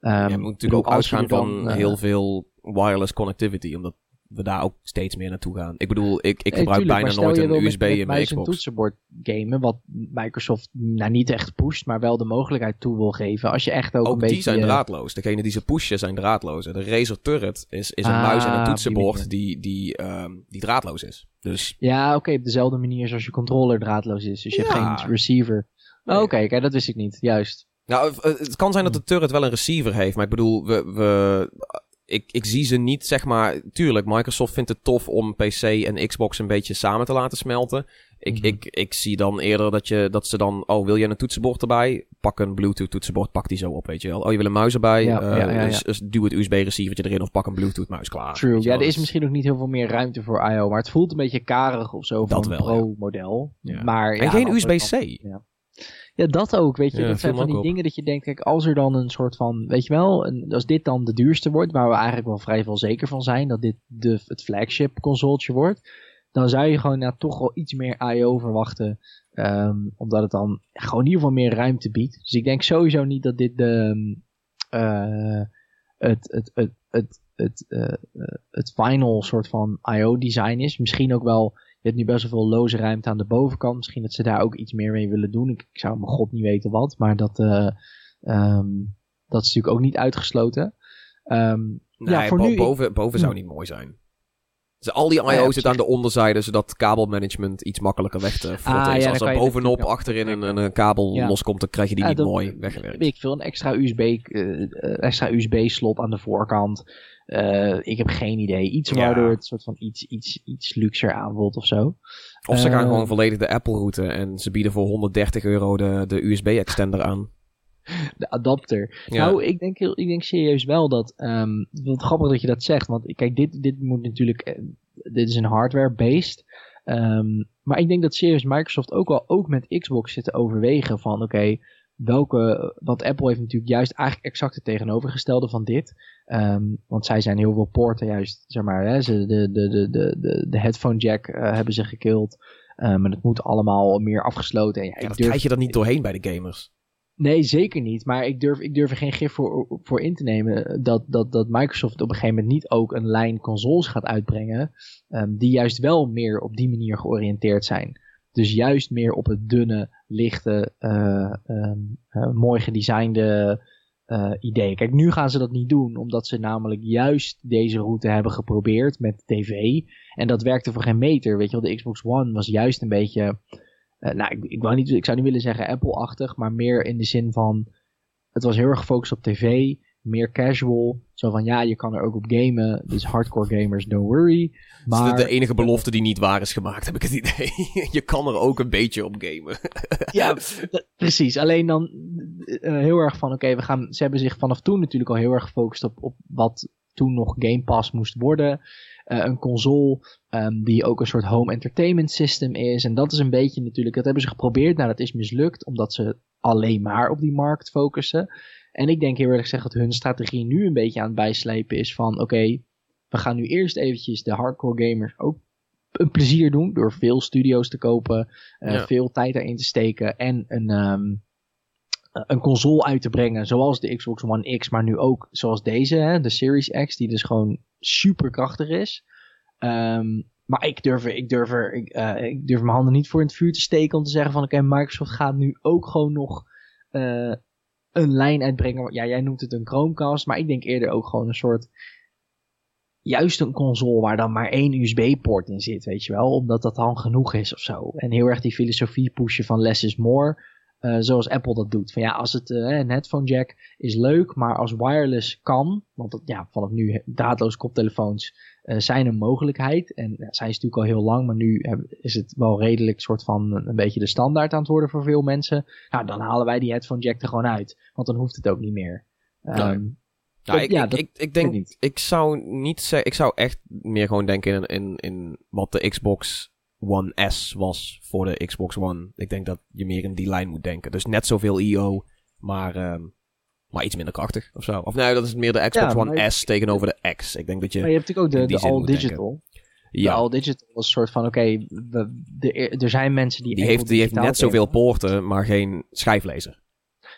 Ehm, je moet ik natuurlijk ook uitgaan van eh, heel veel wireless connectivity. Omdat we daar ook steeds meer naartoe gaan. Ik bedoel, ik, ik Nee, gebruik tuurlijk, bijna nooit een wil met- USB met in mijn Xbox. toetsenbord gamen, wat Microsoft nou niet echt pusht, maar wel de mogelijkheid toe wil geven. Als je echt ook, een Ook beetje... die zijn eh, draadloos. Degene die ze pushen zijn draadloos. De Razer Turret is, is een Ah, muis en een toetsenbord die, die, ehm, die draadloos is. Dus Ja, oké, op dezelfde manier zoals je controller draadloos is. Dus je Ja. hebt geen receiver. Oh. Oké, kijk, dat wist ik niet. Juist. Nou, eh, het kan zijn dat de turret wel een receiver heeft. Maar ik bedoel, we, we, ik, ik zie ze niet, zeg maar... Tuurlijk, Microsoft vindt het tof om PC en Xbox een beetje samen te laten smelten. Ik, Mhm. ik, ik zie dan eerder dat, je, dat ze dan... Oh, wil je een toetsenbord erbij? Pak een Bluetooth toetsenbord, pak die zo op, weet je wel. Oh, je wil een muis erbij? Ja, Eh, ja, ja, dus- dus duw het USB-receivertje erin of pak een Bluetooth muis, klaar. True. Ja, er is misschien ook niet heel veel meer ruimte voor I.O., maar het voelt een beetje karig of zo Dat van wel, pro-model. Maar, En geen USB-C. Ja, dat ook, weet je. Ja, dat zijn van die op. dingen dat je denkt, kijk, als er dan een soort van, weet je wel, een, als dit dan de duurste wordt, waar we eigenlijk wel vrij veel zeker van zijn, dat dit de, het flagship consoletje wordt, dan zou je gewoon nou, toch wel iets meer I.O. verwachten, ehm, omdat het dan gewoon in ieder geval meer ruimte biedt. Dus ik denk sowieso niet dat dit de, eh, het, het, het, het, het, eh, eh, het final soort van I.O. design is. Misschien ook wel hebt nu best wel veel loze ruimte aan de bovenkant. Misschien dat ze daar ook iets meer mee willen doen. Ik, ik zou mijn god niet weten wat. Maar dat, eh, ehm, dat is natuurlijk ook niet uitgesloten. Ehm, Nee, ja, voor bo- nu... boven, boven zou Hmm. niet mooi zijn. Dus al die ja, I.O. op zit aan de onderzijde, zodat kabelmanagement iets makkelijker weg te Ah, is. ja, Als er bovenop achterin een, een, kabel Ja. loskomt, dan krijg je die niet mooi weggewerkt. Ik veel, een extra USB, eh, eh, extra USB-slot aan de voorkant. Eh, ik heb geen idee. Iets Ja. waardoor het soort van iets, iets, iets luxer aanvoelt of zo. Of ze gaan Eh, gewoon volledig de Apple-route en ze bieden voor 130 euro de, de USB-extender aan. De adapter. Ja. Nou, ik denk, ik denk serieus wel dat. ehm wat grappig dat je dat zegt. Want kijk, dit, dit moet natuurlijk. eh, Dit is een hardware-based. Ehm, maar ik denk dat serieus Microsoft ook wel ook met Xbox zit te overwegen van oké. welke. Want Apple heeft natuurlijk juist eigenlijk exact het tegenovergestelde van dit. Ehm, want zij zijn heel veel poorten juist, zeg maar, hè, ze, de, de, de, de, de, de headphone jack eh, hebben ze gekild. Um, en het moet allemaal meer afgesloten. En ja, dat durf krijg je er niet doorheen bij de gamers. Nee, zeker niet. Maar ik durf, ik durf er geen gif voor, voor in te nemen dat, dat, dat Microsoft op een gegeven moment niet ook een lijn consoles gaat uitbrengen. ehm, die juist wel meer op die manier georiënteerd zijn. Dus juist meer op het dunne, lichte, eh, ehm, eh, mooi gedesignde eh idee. Kijk, nu gaan ze dat niet doen, omdat ze namelijk juist deze route hebben geprobeerd met tv. En dat werkte voor geen meter. Weet je wel, de Xbox One was juist een beetje. eh, nou, ik, ik, niet, ik zou niet willen zeggen Apple-achtig, maar meer in de zin van. Het was heel erg gefocust op tv. Meer casual. Zo van ja, je kan er ook op gamen. Dus hardcore gamers, don't worry. Maar... de, enige belofte die niet waar is gemaakt, heb ik het idee. je kan er ook een beetje op gamen. ja, precies. Alleen dan uh, heel erg van, oké, we gaan. ze hebben zich vanaf toen natuurlijk al heel erg gefocust op, op wat toen nog Game Pass moest worden. Uh, een console um, die ook een soort home entertainment system is. En dat is een beetje natuurlijk, dat hebben ze geprobeerd. Nou, dat is mislukt, omdat ze alleen maar op die markt focussen. En ik denk heel eerlijk gezegd dat hun strategie nu een beetje aan het bijslepen is van, oké, okay, we gaan nu eerst eventjes de hardcore gamers ook een plezier doen door veel studio's te kopen, uh, ja. veel tijd erin te steken en een, um, een console uit te brengen, zoals de Xbox One X, maar nu ook zoals deze, hè, de Series X, die dus gewoon super krachtig is. Um, maar ik durf, ik, durf er, ik, uh, ik durf mijn handen niet voor in het vuur te steken om te zeggen van oké, okay, Microsoft gaat nu ook gewoon nog uh, een lijn uitbrengen. Ja, jij noemt het een Chromecast, maar ik denk eerder ook gewoon een soort juist een console waar dan maar één USB-poort in zit, weet je wel, omdat dat dan genoeg is of zo. En heel erg die filosofie pushen van less is more. Uh, zoals Apple dat doet. Van ja, als het uh, een headphone jack is leuk, maar als wireless kan, want dat, ja, vanaf nu draadloos koptelefoons uh, zijn een mogelijkheid. En ja, zijn ze natuurlijk al heel lang, maar nu is het wel redelijk soort van een beetje de standaard aan het worden voor veel mensen. Nou, dan halen wij die headphone jack er gewoon uit, want dan hoeft het ook niet meer. Um, nou, ik, ja, ik, ik, ik, denk, niet. ik zou niet zeggen, ik zou echt meer gewoon denken in, in, in wat de Xbox One S was voor de Xbox One. Ik denk dat je meer in die lijn moet denken. Dus net zoveel IO, maar, um, maar iets minder krachtig of zo. Of nee, dat is meer de Xbox ja, One S tegenover de X. Ik denk dat je. Maar je hebt natuurlijk ook de, de All Digital. Ja. De All Digital was een soort van: oké, okay, er zijn mensen die. Die heeft, die heeft net zoveel poorten, maar geen schijflezer.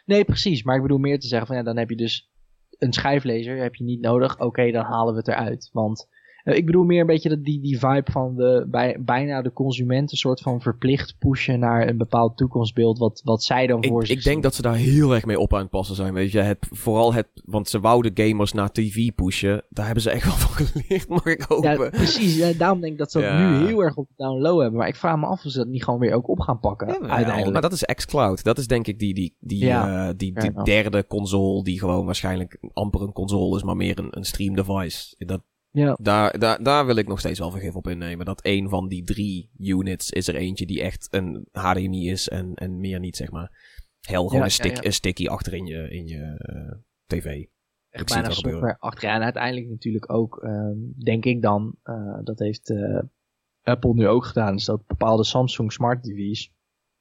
Nee, precies. Maar ik bedoel meer te zeggen: van ja, dan heb je dus een schijflezer. Heb je niet nodig. Oké, okay, dan halen we het eruit. Want ik bedoel meer een beetje dat die, die vibe van de, bij, bijna de consument een soort van verplicht pushen naar een bepaald toekomstbeeld wat, wat zij dan voor ik, zich Ik denk dat ze daar heel erg mee op aan het passen zijn, weet je. Het, vooral het, want ze wouden gamers naar tv pushen. Daar hebben ze echt wel van geleerd, mag ik hopen. Ja, precies. Ja, daarom denk ik dat ze dat nu heel erg op down low hebben. Maar ik vraag me af of ze dat niet gewoon weer ook op gaan pakken, ja, uiteindelijk. Maar dat is xCloud. Dat is denk ik die, die, die, uh, die, die derde console die gewoon waarschijnlijk amper een console is, maar meer een, een stream device. Dat, ja. Daar, daar, daar wil ik nog steeds wel vergif op innemen. Dat een van die drie units is er eentje die echt een HDMI is en, en meer niet, zeg maar. Heel gewoon een, stick, een sticky achter in je, in je uh, tv. Echt bijna software achterin. En uiteindelijk natuurlijk ook, um, denk ik dan, uh, dat heeft uh, Apple nu ook gedaan, is dat bepaalde Samsung Smart TV's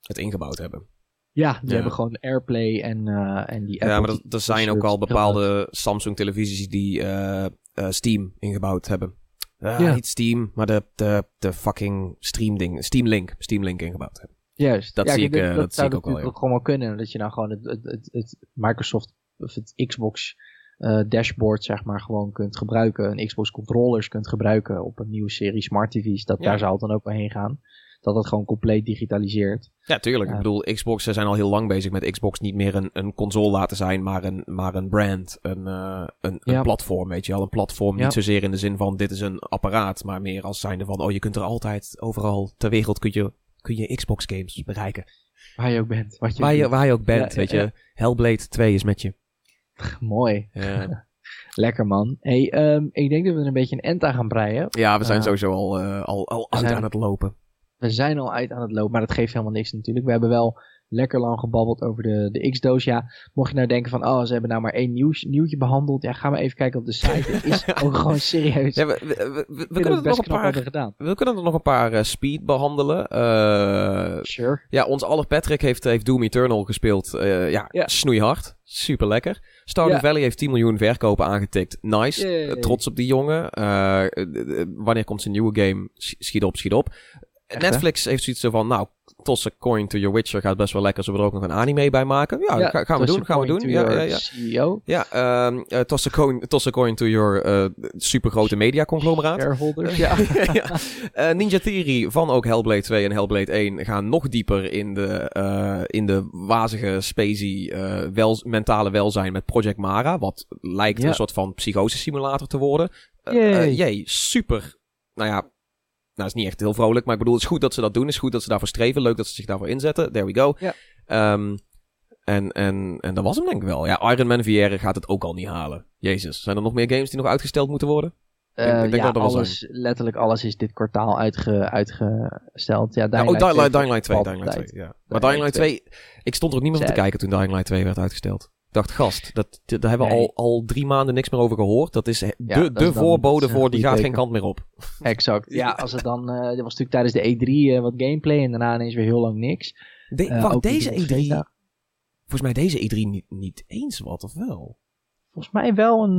het ingebouwd hebben. Ja, die hebben gewoon AirPlay en, en die Apple Ja, maar er zijn ook al bepaalde Samsung televisies die uh, Steam ingebouwd hebben. Uh, ja. Niet Steam, maar de, de, de fucking Stream ding, Steam Link, Steam Link ingebouwd hebben. Juist. Dat ja, zie ik, uh, dat, dat zie ik ook wel. Dat gewoon wel kunnen. Dat je nou gewoon het, het, het, het Microsoft of het Xbox uh, dashboard zeg maar gewoon kunt gebruiken. Een Xbox controllers kunt gebruiken op een nieuwe serie smart TV's. Dat, ja. Daar zou het dan ook wel heen gaan dat het gewoon compleet digitaliseert. Ja, tuurlijk. Ik bedoel, Xbox zijn al heel lang bezig met Xbox niet meer een, een console laten zijn, maar een, maar een brand, een, uh, een, ja. een platform, weet je wel. Een platform, niet zozeer in de zin van dit is een apparaat, maar meer als zijnde van, oh je kunt er altijd, overal ter wereld kun je, kun je Xbox games bereiken. Waar je ook bent. Wat je waar, je, waar je ook bent, weet je. Hellblade 2 is met je. Mooi. Lekker man. Hey, um, ik denk dat we er een beetje een end aan gaan breien. Ja, we zijn uh, sowieso al, uh, al, al aan het lopen we zijn al uit aan het lopen, maar dat geeft helemaal niks natuurlijk. We hebben wel lekker lang gebabbeld over de, de X-doos. Ja, mocht je nou denken van, oh, ze hebben nou maar één nieuws, nieuwtje behandeld. Ja, ga maar even kijken op de site. Het is ook gewoon serieus. Ja, we, we, we, we kunnen nog een paar, gedaan. We kunnen er nog een paar uh, speed behandelen. Uh, sure. Ja, ons aller Patrick heeft, heeft Doom Eternal gespeeld. Uh, ja, ja, snoeihard. Super lekker. Stardew. Valley heeft 10 miljoen verkopen aangetikt. Nice. trots op die jongen. wanneer komt zijn nieuwe game? Schiet op, schiet op. Echt, Netflix heeft zoiets van, nou, toss a coin to your Witcher gaat best wel lekker. Zullen we er ook nog een anime bij maken? Ja, ja gaan we doen, gaan we doen. Ja, ja, ja. CEO. Ja, um, uh, toss, a coin, toss a coin to your uh, supergrote media conglomeraat. Shareholders, ja. ja. Uh, Ninja Theory van ook Hellblade 2 en Hellblade 1 gaan nog dieper in de, in de wazige, spacey wel, mentale welzijn met Project Mara. Wat lijkt een soort van psychose simulator te worden. Jee, super. Nou ja, nou, is niet echt heel vrolijk, maar ik bedoel, het is goed dat ze dat doen. Het is goed dat ze daarvoor streven. Leuk dat ze zich daarvoor inzetten. There we go. Ja. Um, En, en, en dat was hem denk ik wel. Ja, Iron Man VR gaat het ook al niet halen. Jezus, zijn er nog meer games die nog uitgesteld moeten worden? Uh, ik denk ja, dat alles, letterlijk alles is dit kwartaal uitge, uitgesteld. Ja, Dying, ja, oh, Light, Dying Light 2. Dying Light 2, ja. Maar Dying Light 2, ik stond er ook niet meer op te kijken toen Dying Light 2 werd uitgesteld. Dacht, gast, dat, daar hebben we al, al drie maanden niks meer over gehoord. Dat is de, ja, de voorbode voor, die gaat geen kant meer op. Exact. Ja, als het dan, uh, was natuurlijk tijdens de E3 uh, wat gameplay en daarna ineens weer heel lang niks. De, uh, wacht, deze E3, volgens mij deze E3 niet, niet eens wat, of wel? Volgens mij wel een,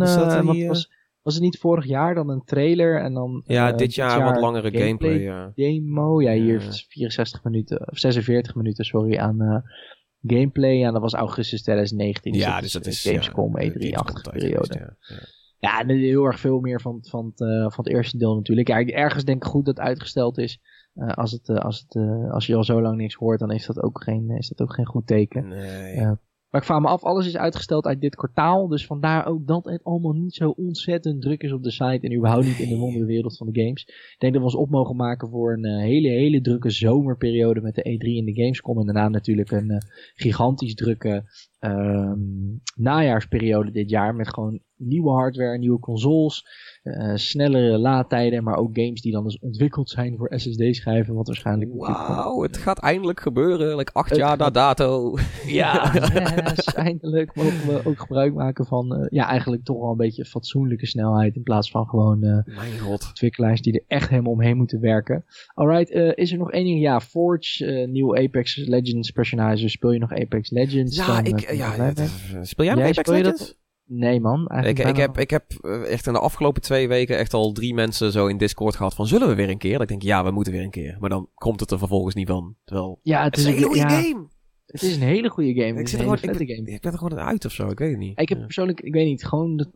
was, was het niet vorig jaar dan een trailer en dan... Ja, dit, jaar wat langere gameplay, ja. demo. Ja, hier 64 minuten, of 46 minuten, sorry, aan gameplay. Ja, dat was augustus 2019. Dus ja, dus dat is Gamescom ja, E3-achtige periode. Ja, ja. ja, en heel erg veel meer van, van, het, uh, van het eerste deel natuurlijk. Ja, ergens denk ik goed dat het uitgesteld is. Uh, als, het, uh, als, het, als je al zo lang niks hoort, dan is dat ook geen, is dat ook geen goed teken. Nee. Maar ik vraag me af, alles is uitgesteld uit dit kwartaal. Dus vandaar ook dat het allemaal niet zo ontzettend druk is op de site. En überhaupt niet in de wondere wereld van de games. Ik denk dat we ons op mogen maken voor een uh, hele, hele drukke zomerperiode met de E3 en de Gamescom. En daarna natuurlijk een uh, gigantisch drukke najaarsperiode dit jaar. Met gewoon nieuwe hardware, nieuwe consoles. Uh, snellere laadtijden, maar ook games die dan dus ontwikkeld zijn voor SSD-schijven, wat waarschijnlijk... Wauw, het gaat eindelijk gebeuren, like acht jaar na dato. Ja, yes, eindelijk mogen we ook gebruik maken van, uh, ja, eigenlijk toch wel een beetje fatsoenlijke snelheid, in plaats van gewoon uh, Mijn god. ontwikkelaars die er echt helemaal omheen moeten werken. Alright, is er nog één ding? Ja, Forge, nieuw Apex Legends personage, speel je nog Apex Legends? Ja, dan, ik, ja, speel jij nog Apex Legends? Nee man. Ik, ik, heb, ik heb echt in de afgelopen twee weken echt al drie mensen zo in Discord gehad van zullen we weer een keer? Dat ik denk ja, we moeten weer een keer. Maar dan komt het er vervolgens niet van. Terwijl, ja, het, is een hele goede ja, game. Het is een hele goede game. Ik, zit er gewoon, ik, ben, game. ik ben er gewoon uit of zo, ik weet het niet. Ik heb ja. persoonlijk, ik weet niet, gewoon dat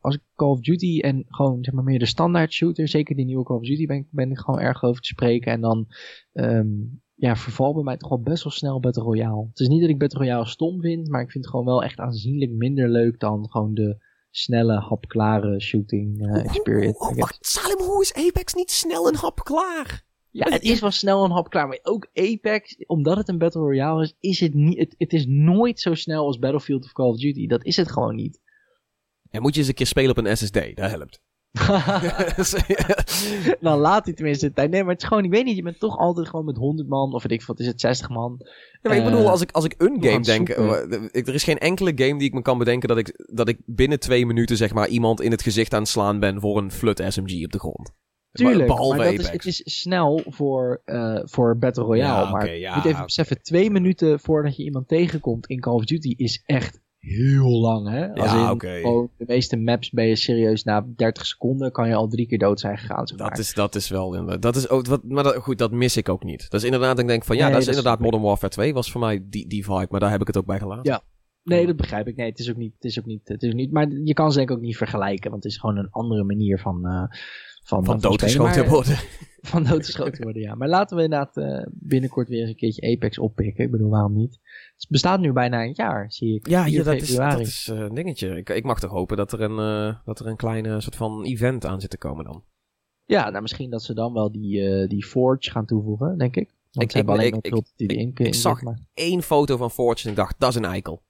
als ik Call of Duty en gewoon zeg maar meer de standaard shooter, zeker die nieuwe Call of Duty, ben, ben ik gewoon erg over te spreken. En dan um, ja, verval bij mij toch wel best wel snel Battle Royale. Het is niet dat ik Battle Royale stom vind, maar ik vind het gewoon wel echt aanzienlijk minder leuk dan gewoon de snelle, hapklare shooting uh, experience. Oh, oh, wacht, Salim, hoe is Apex niet snel en hapklaar? Ja, het is wel snel en hapklaar, maar ook Apex, omdat het een Battle Royale is, is het niet, het, het is nooit zo snel als Battlefield of Call of Duty. Dat is het gewoon niet. En moet je eens een keer spelen op een SSD, dat helpt. Dan laat hij tenminste de tijd. Nee, maar het is gewoon, ik weet niet, je bent toch altijd gewoon met 100 man, of weet ik wat is het, 60 man. Ja, maar ik bedoel, als ik, als ik een game denk, er is geen enkele game die ik me kan bedenken dat ik, dat ik binnen twee minuten, zeg maar, iemand in het gezicht aan het slaan ben voor een flut SMG op de grond. Tuurlijk, Behalve maar dat is, het is snel voor, uh, voor Battle Royale. Ja, maar okay, ja, moet even okay. beseffen, twee minuten voordat je iemand tegenkomt in Call of Duty is echt heel lang, hè? Als ja, okay. de meeste maps ben je serieus na 30 seconden kan je al drie keer dood zijn gegaan. Zeg maar. dat, is, dat is wel, dat is ook, wat, maar dat, goed, dat mis ik ook niet. Dat is inderdaad, ik denk van, ja, Nee, dat is dat inderdaad. Modern Warfare 2 was voor mij die, die vibe, maar daar heb ik het ook bij gelaten. Ja. Nee, dat begrijp ik. Nee, het is ook niet, het is ook niet, het is ook niet, maar je kan ze denk ik ook niet vergelijken, want het is gewoon een andere manier van, uh, van, Van spelen. doodgeschoten Maar- worden. Van doodgeschoten worden, ja. Maar laten we inderdaad uh, binnenkort weer eens een keertje Apex oppikken. Ik bedoel, waarom niet? Het bestaat nu bijna een jaar, zie ik. Ja, 4 hier, dat is, dat is uh, een dingetje. Ik, ik mag toch hopen dat er een, uh, dat er een kleine soort van event aan zit te komen dan. Ja, nou misschien dat ze dan wel die, die Forge gaan toevoegen, denk ik. Want Ik- ze hebben ik- alleen ik- die zag- Eén foto van Forge en ik dacht, dat is een eikel.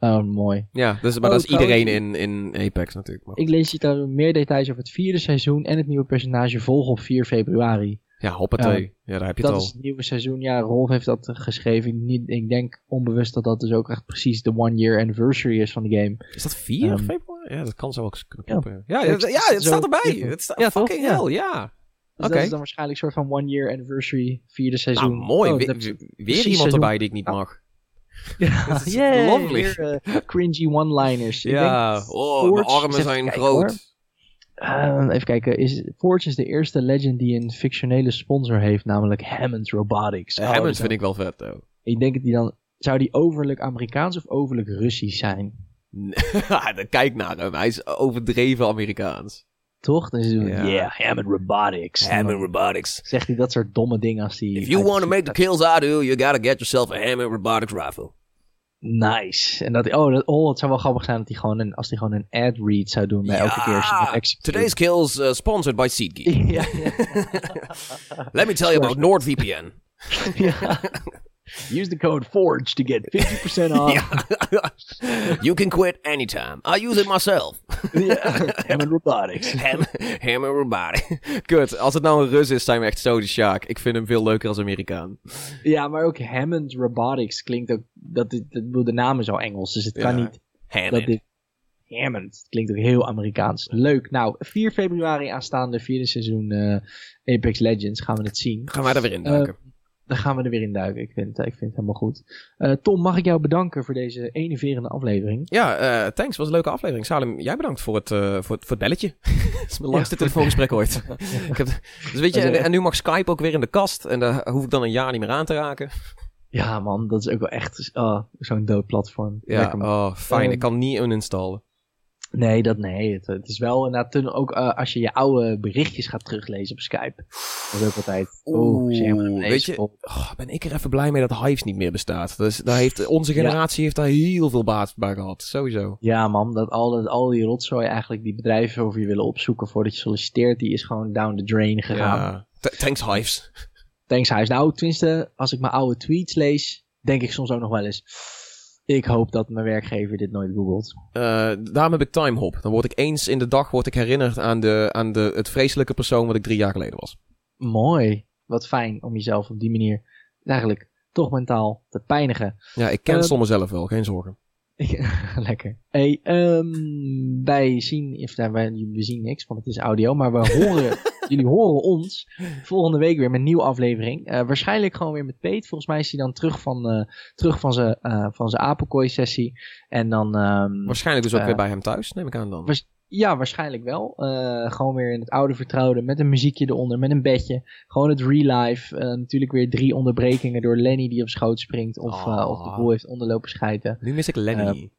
Oh, mooi. Ja, dus, maar Oh, dat is iedereen in, in Apex natuurlijk. Maar Ik lees je daar meer details over het vierde seizoen en het nieuwe personage volgen op 4 februari. ja, hoppatee. Ja, daar heb je Dat het is al. het nieuwe seizoen. Ja, Rolf heeft dat geschreven. Niet, ik denk onbewust dat dat dus ook echt precies de one year anniversary is van de game. Is dat 4 Ehm, februari? Ja, dat kan zo ook kunnen kloppen. Ja, ja, het zo- staat erbij. ja, Het staat ja, toch? fucking Ja. hell, ja. Dus Oké. dat is dan waarschijnlijk een soort van one year anniversary, vierde seizoen. Nou, mooi. Oh, We- dat- we- weer iemand seizoen. erbij die ik niet mag. Ja, Dat is weer, eh, cringy one-liners. Ja, denk oh, Forge- mijn armen zijn kijken, groot. Eh, even kijken. Is, Forge is de eerste legend die een fictionele sponsor heeft, namelijk Hammond Robotics. Oh, Hammond vind ik wel vet, though. Ik denk dat die dan... Zou die overlijk Amerikaans of overlijk Russisch zijn? Dan Kijk naar hem. Hij is overdreven Amerikaans. Toch? Dan is hij yeah, Hammond Robotics. Hammond Robotics. Zegt hij dat soort domme dingen als hij... If you want to make the kills I do, you gotta get yourself a Hammond Robotics rifle. Nice. En dat, oh, dat, oh, het zou wel grappig zijn dat hij gewoon een, als hij gewoon een ad read zou doen bij elke keer als. Today's kills uh, sponsored by SeatGeek. ja, ja. Let me tell you about NordVPN. ja. Use the code FORGE to get 50% off. You can quit anytime. I use it myself. Ja, Hammond Robotics. Ham, hammer robotic. Kut, als het nou een Rus is, zijn we echt zo de Sjaak. Ik vind hem veel leuker als Amerikaan. Ja, maar ook Hammond Robotics klinkt ook... Dat, dit- de naam is al Engels, dus het kan Ja. niet Hammond. dat dit... Hammond. Het klinkt ook heel Amerikaans. Leuk. Nou, 4 februari aanstaande vierde seizoen eh, Apex Legends gaan we het zien. Gaan wij er weer in duiken. Dan gaan we er weer in duiken. Ik vind, ik vind het helemaal goed. Eh, Tom, mag ik jou bedanken voor deze enerverende aflevering? ja, eh, thanks. Was een leuke aflevering. Salem, jij bedankt voor het, eh, voor, het- voor het belletje. Dat is mijn langste telefoongesprek ooit. ik heb, dus weet je, en, en nu mag Skype ook weer in de kast. En daar hoef ik dan een jaar niet meer aan te raken. Ja, man, dat is ook wel echt oh, zo'n dood platform. Ja, oh, fijn. Ik kan niet uninstallen. Nee, dat nee. Het, het is wel inderdaad ook eh, als je je oude berichtjes gaat teruglezen op Skype. Dat is ook altijd. Oeh, naar beneden weet je, oh, ben ik er even blij mee dat Hives niet meer bestaat. Dus daar heeft, onze generatie heeft daar heel veel baat bij gehad. Sowieso. Ja, man, dat al, dat, al die rotzooi eigenlijk die bedrijven over je willen opzoeken voordat je solliciteert, die is gewoon down the drain gegaan. Ja. Th- Thanks Hives. Thanks, Huis. Nou, tenminste, als ik mijn oude tweets lees, denk ik soms ook nog wel eens. Ik hoop dat mijn werkgever dit nooit googelt. Eh, daarom heb ik timehop. Dan word ik eens in de dag word ik herinnerd aan, de, aan de, het vreselijke persoon wat ik drie jaar geleden was. Mooi. Wat fijn om jezelf op die manier eigenlijk toch mentaal te pijnigen. Ja, ik ken Eh, uh, mezelf wel, geen zorgen. Lekker. Hey, ehm, wij zien, of nou, wij, we zien niks, want het is audio, maar we horen, jullie horen ons volgende week weer met een nieuwe aflevering. Eh, waarschijnlijk gewoon weer met Peet. Volgens mij is hij dan terug van, eh, terug van zijn eh, van zijn apenkooi sessie. En dan, ehm, Waarschijnlijk dus ook weer bij hem thuis, neem ik aan dan. was- ja, waarschijnlijk wel. Gewoon weer in het oude vertrouwde, met een muziekje eronder, met een bedje. Gewoon het real life. Eh, natuurlijk weer drie onderbrekingen door Lenny die op schoot springt, of, Ah. of de boel heeft onderlopen schijten. Nu mis ik Lenny.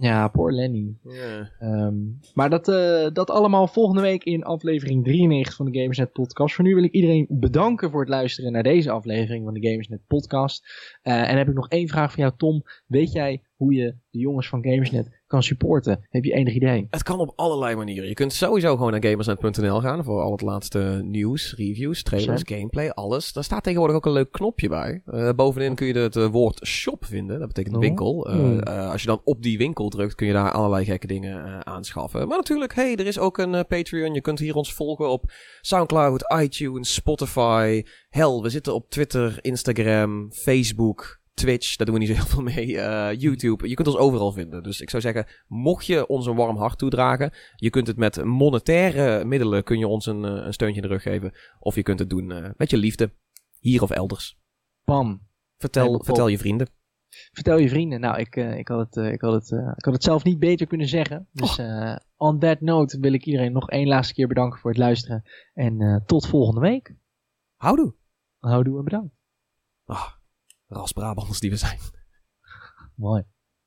Ja, poor Lenny. Ja. Ehm, maar dat, eh, dat allemaal volgende week in aflevering 93 van de Gamersnet podcast. Voor nu wil ik iedereen bedanken voor het luisteren naar deze aflevering van de Gamersnet podcast. Eh, en heb ik nog één vraag voor jou, Tom. Weet jij hoe je de jongens van Gamersnet kan supporten? Heb je enig idee? Het kan op allerlei manieren. Je kunt sowieso gewoon naar gamersnet.nl gaan voor al het laatste nieuws, reviews, trailers, gameplay, alles. Daar staat tegenwoordig ook een leuk knopje bij. Eh, bovenin kun je het eh, woord shop vinden. Dat betekent Oh. winkel. Eh, Hmm. als je dan op die winkel drukt, kun je daar allerlei gekke dingen aanschaffen. Maar natuurlijk, hey, er is ook een Patreon. Je kunt hier ons volgen op Soundcloud, iTunes, Spotify. Hell, we zitten op Twitter, Instagram, Facebook. Twitch, daar doen we niet zo heel veel mee. eh, YouTube, je kunt ons overal vinden. Dus ik zou zeggen, mocht je ons een warm hart toedragen, je kunt het met monetaire middelen, kun je ons een, eh, een steuntje in de rug geven. Of je kunt het doen eh, met je liefde, hier of elders. Bam. Vertel, vertel je vrienden. Vertel je vrienden. Nou, ik, ik, had, het, ik, had, het, ik had het zelf niet beter kunnen zeggen. Dus eh, on that note wil ik iedereen nog één laatste keer bedanken voor het luisteren. En tot volgende week. Houdoe. Houdoe en bedankt. Ah, ras Brabanders die we zijn. Mooi.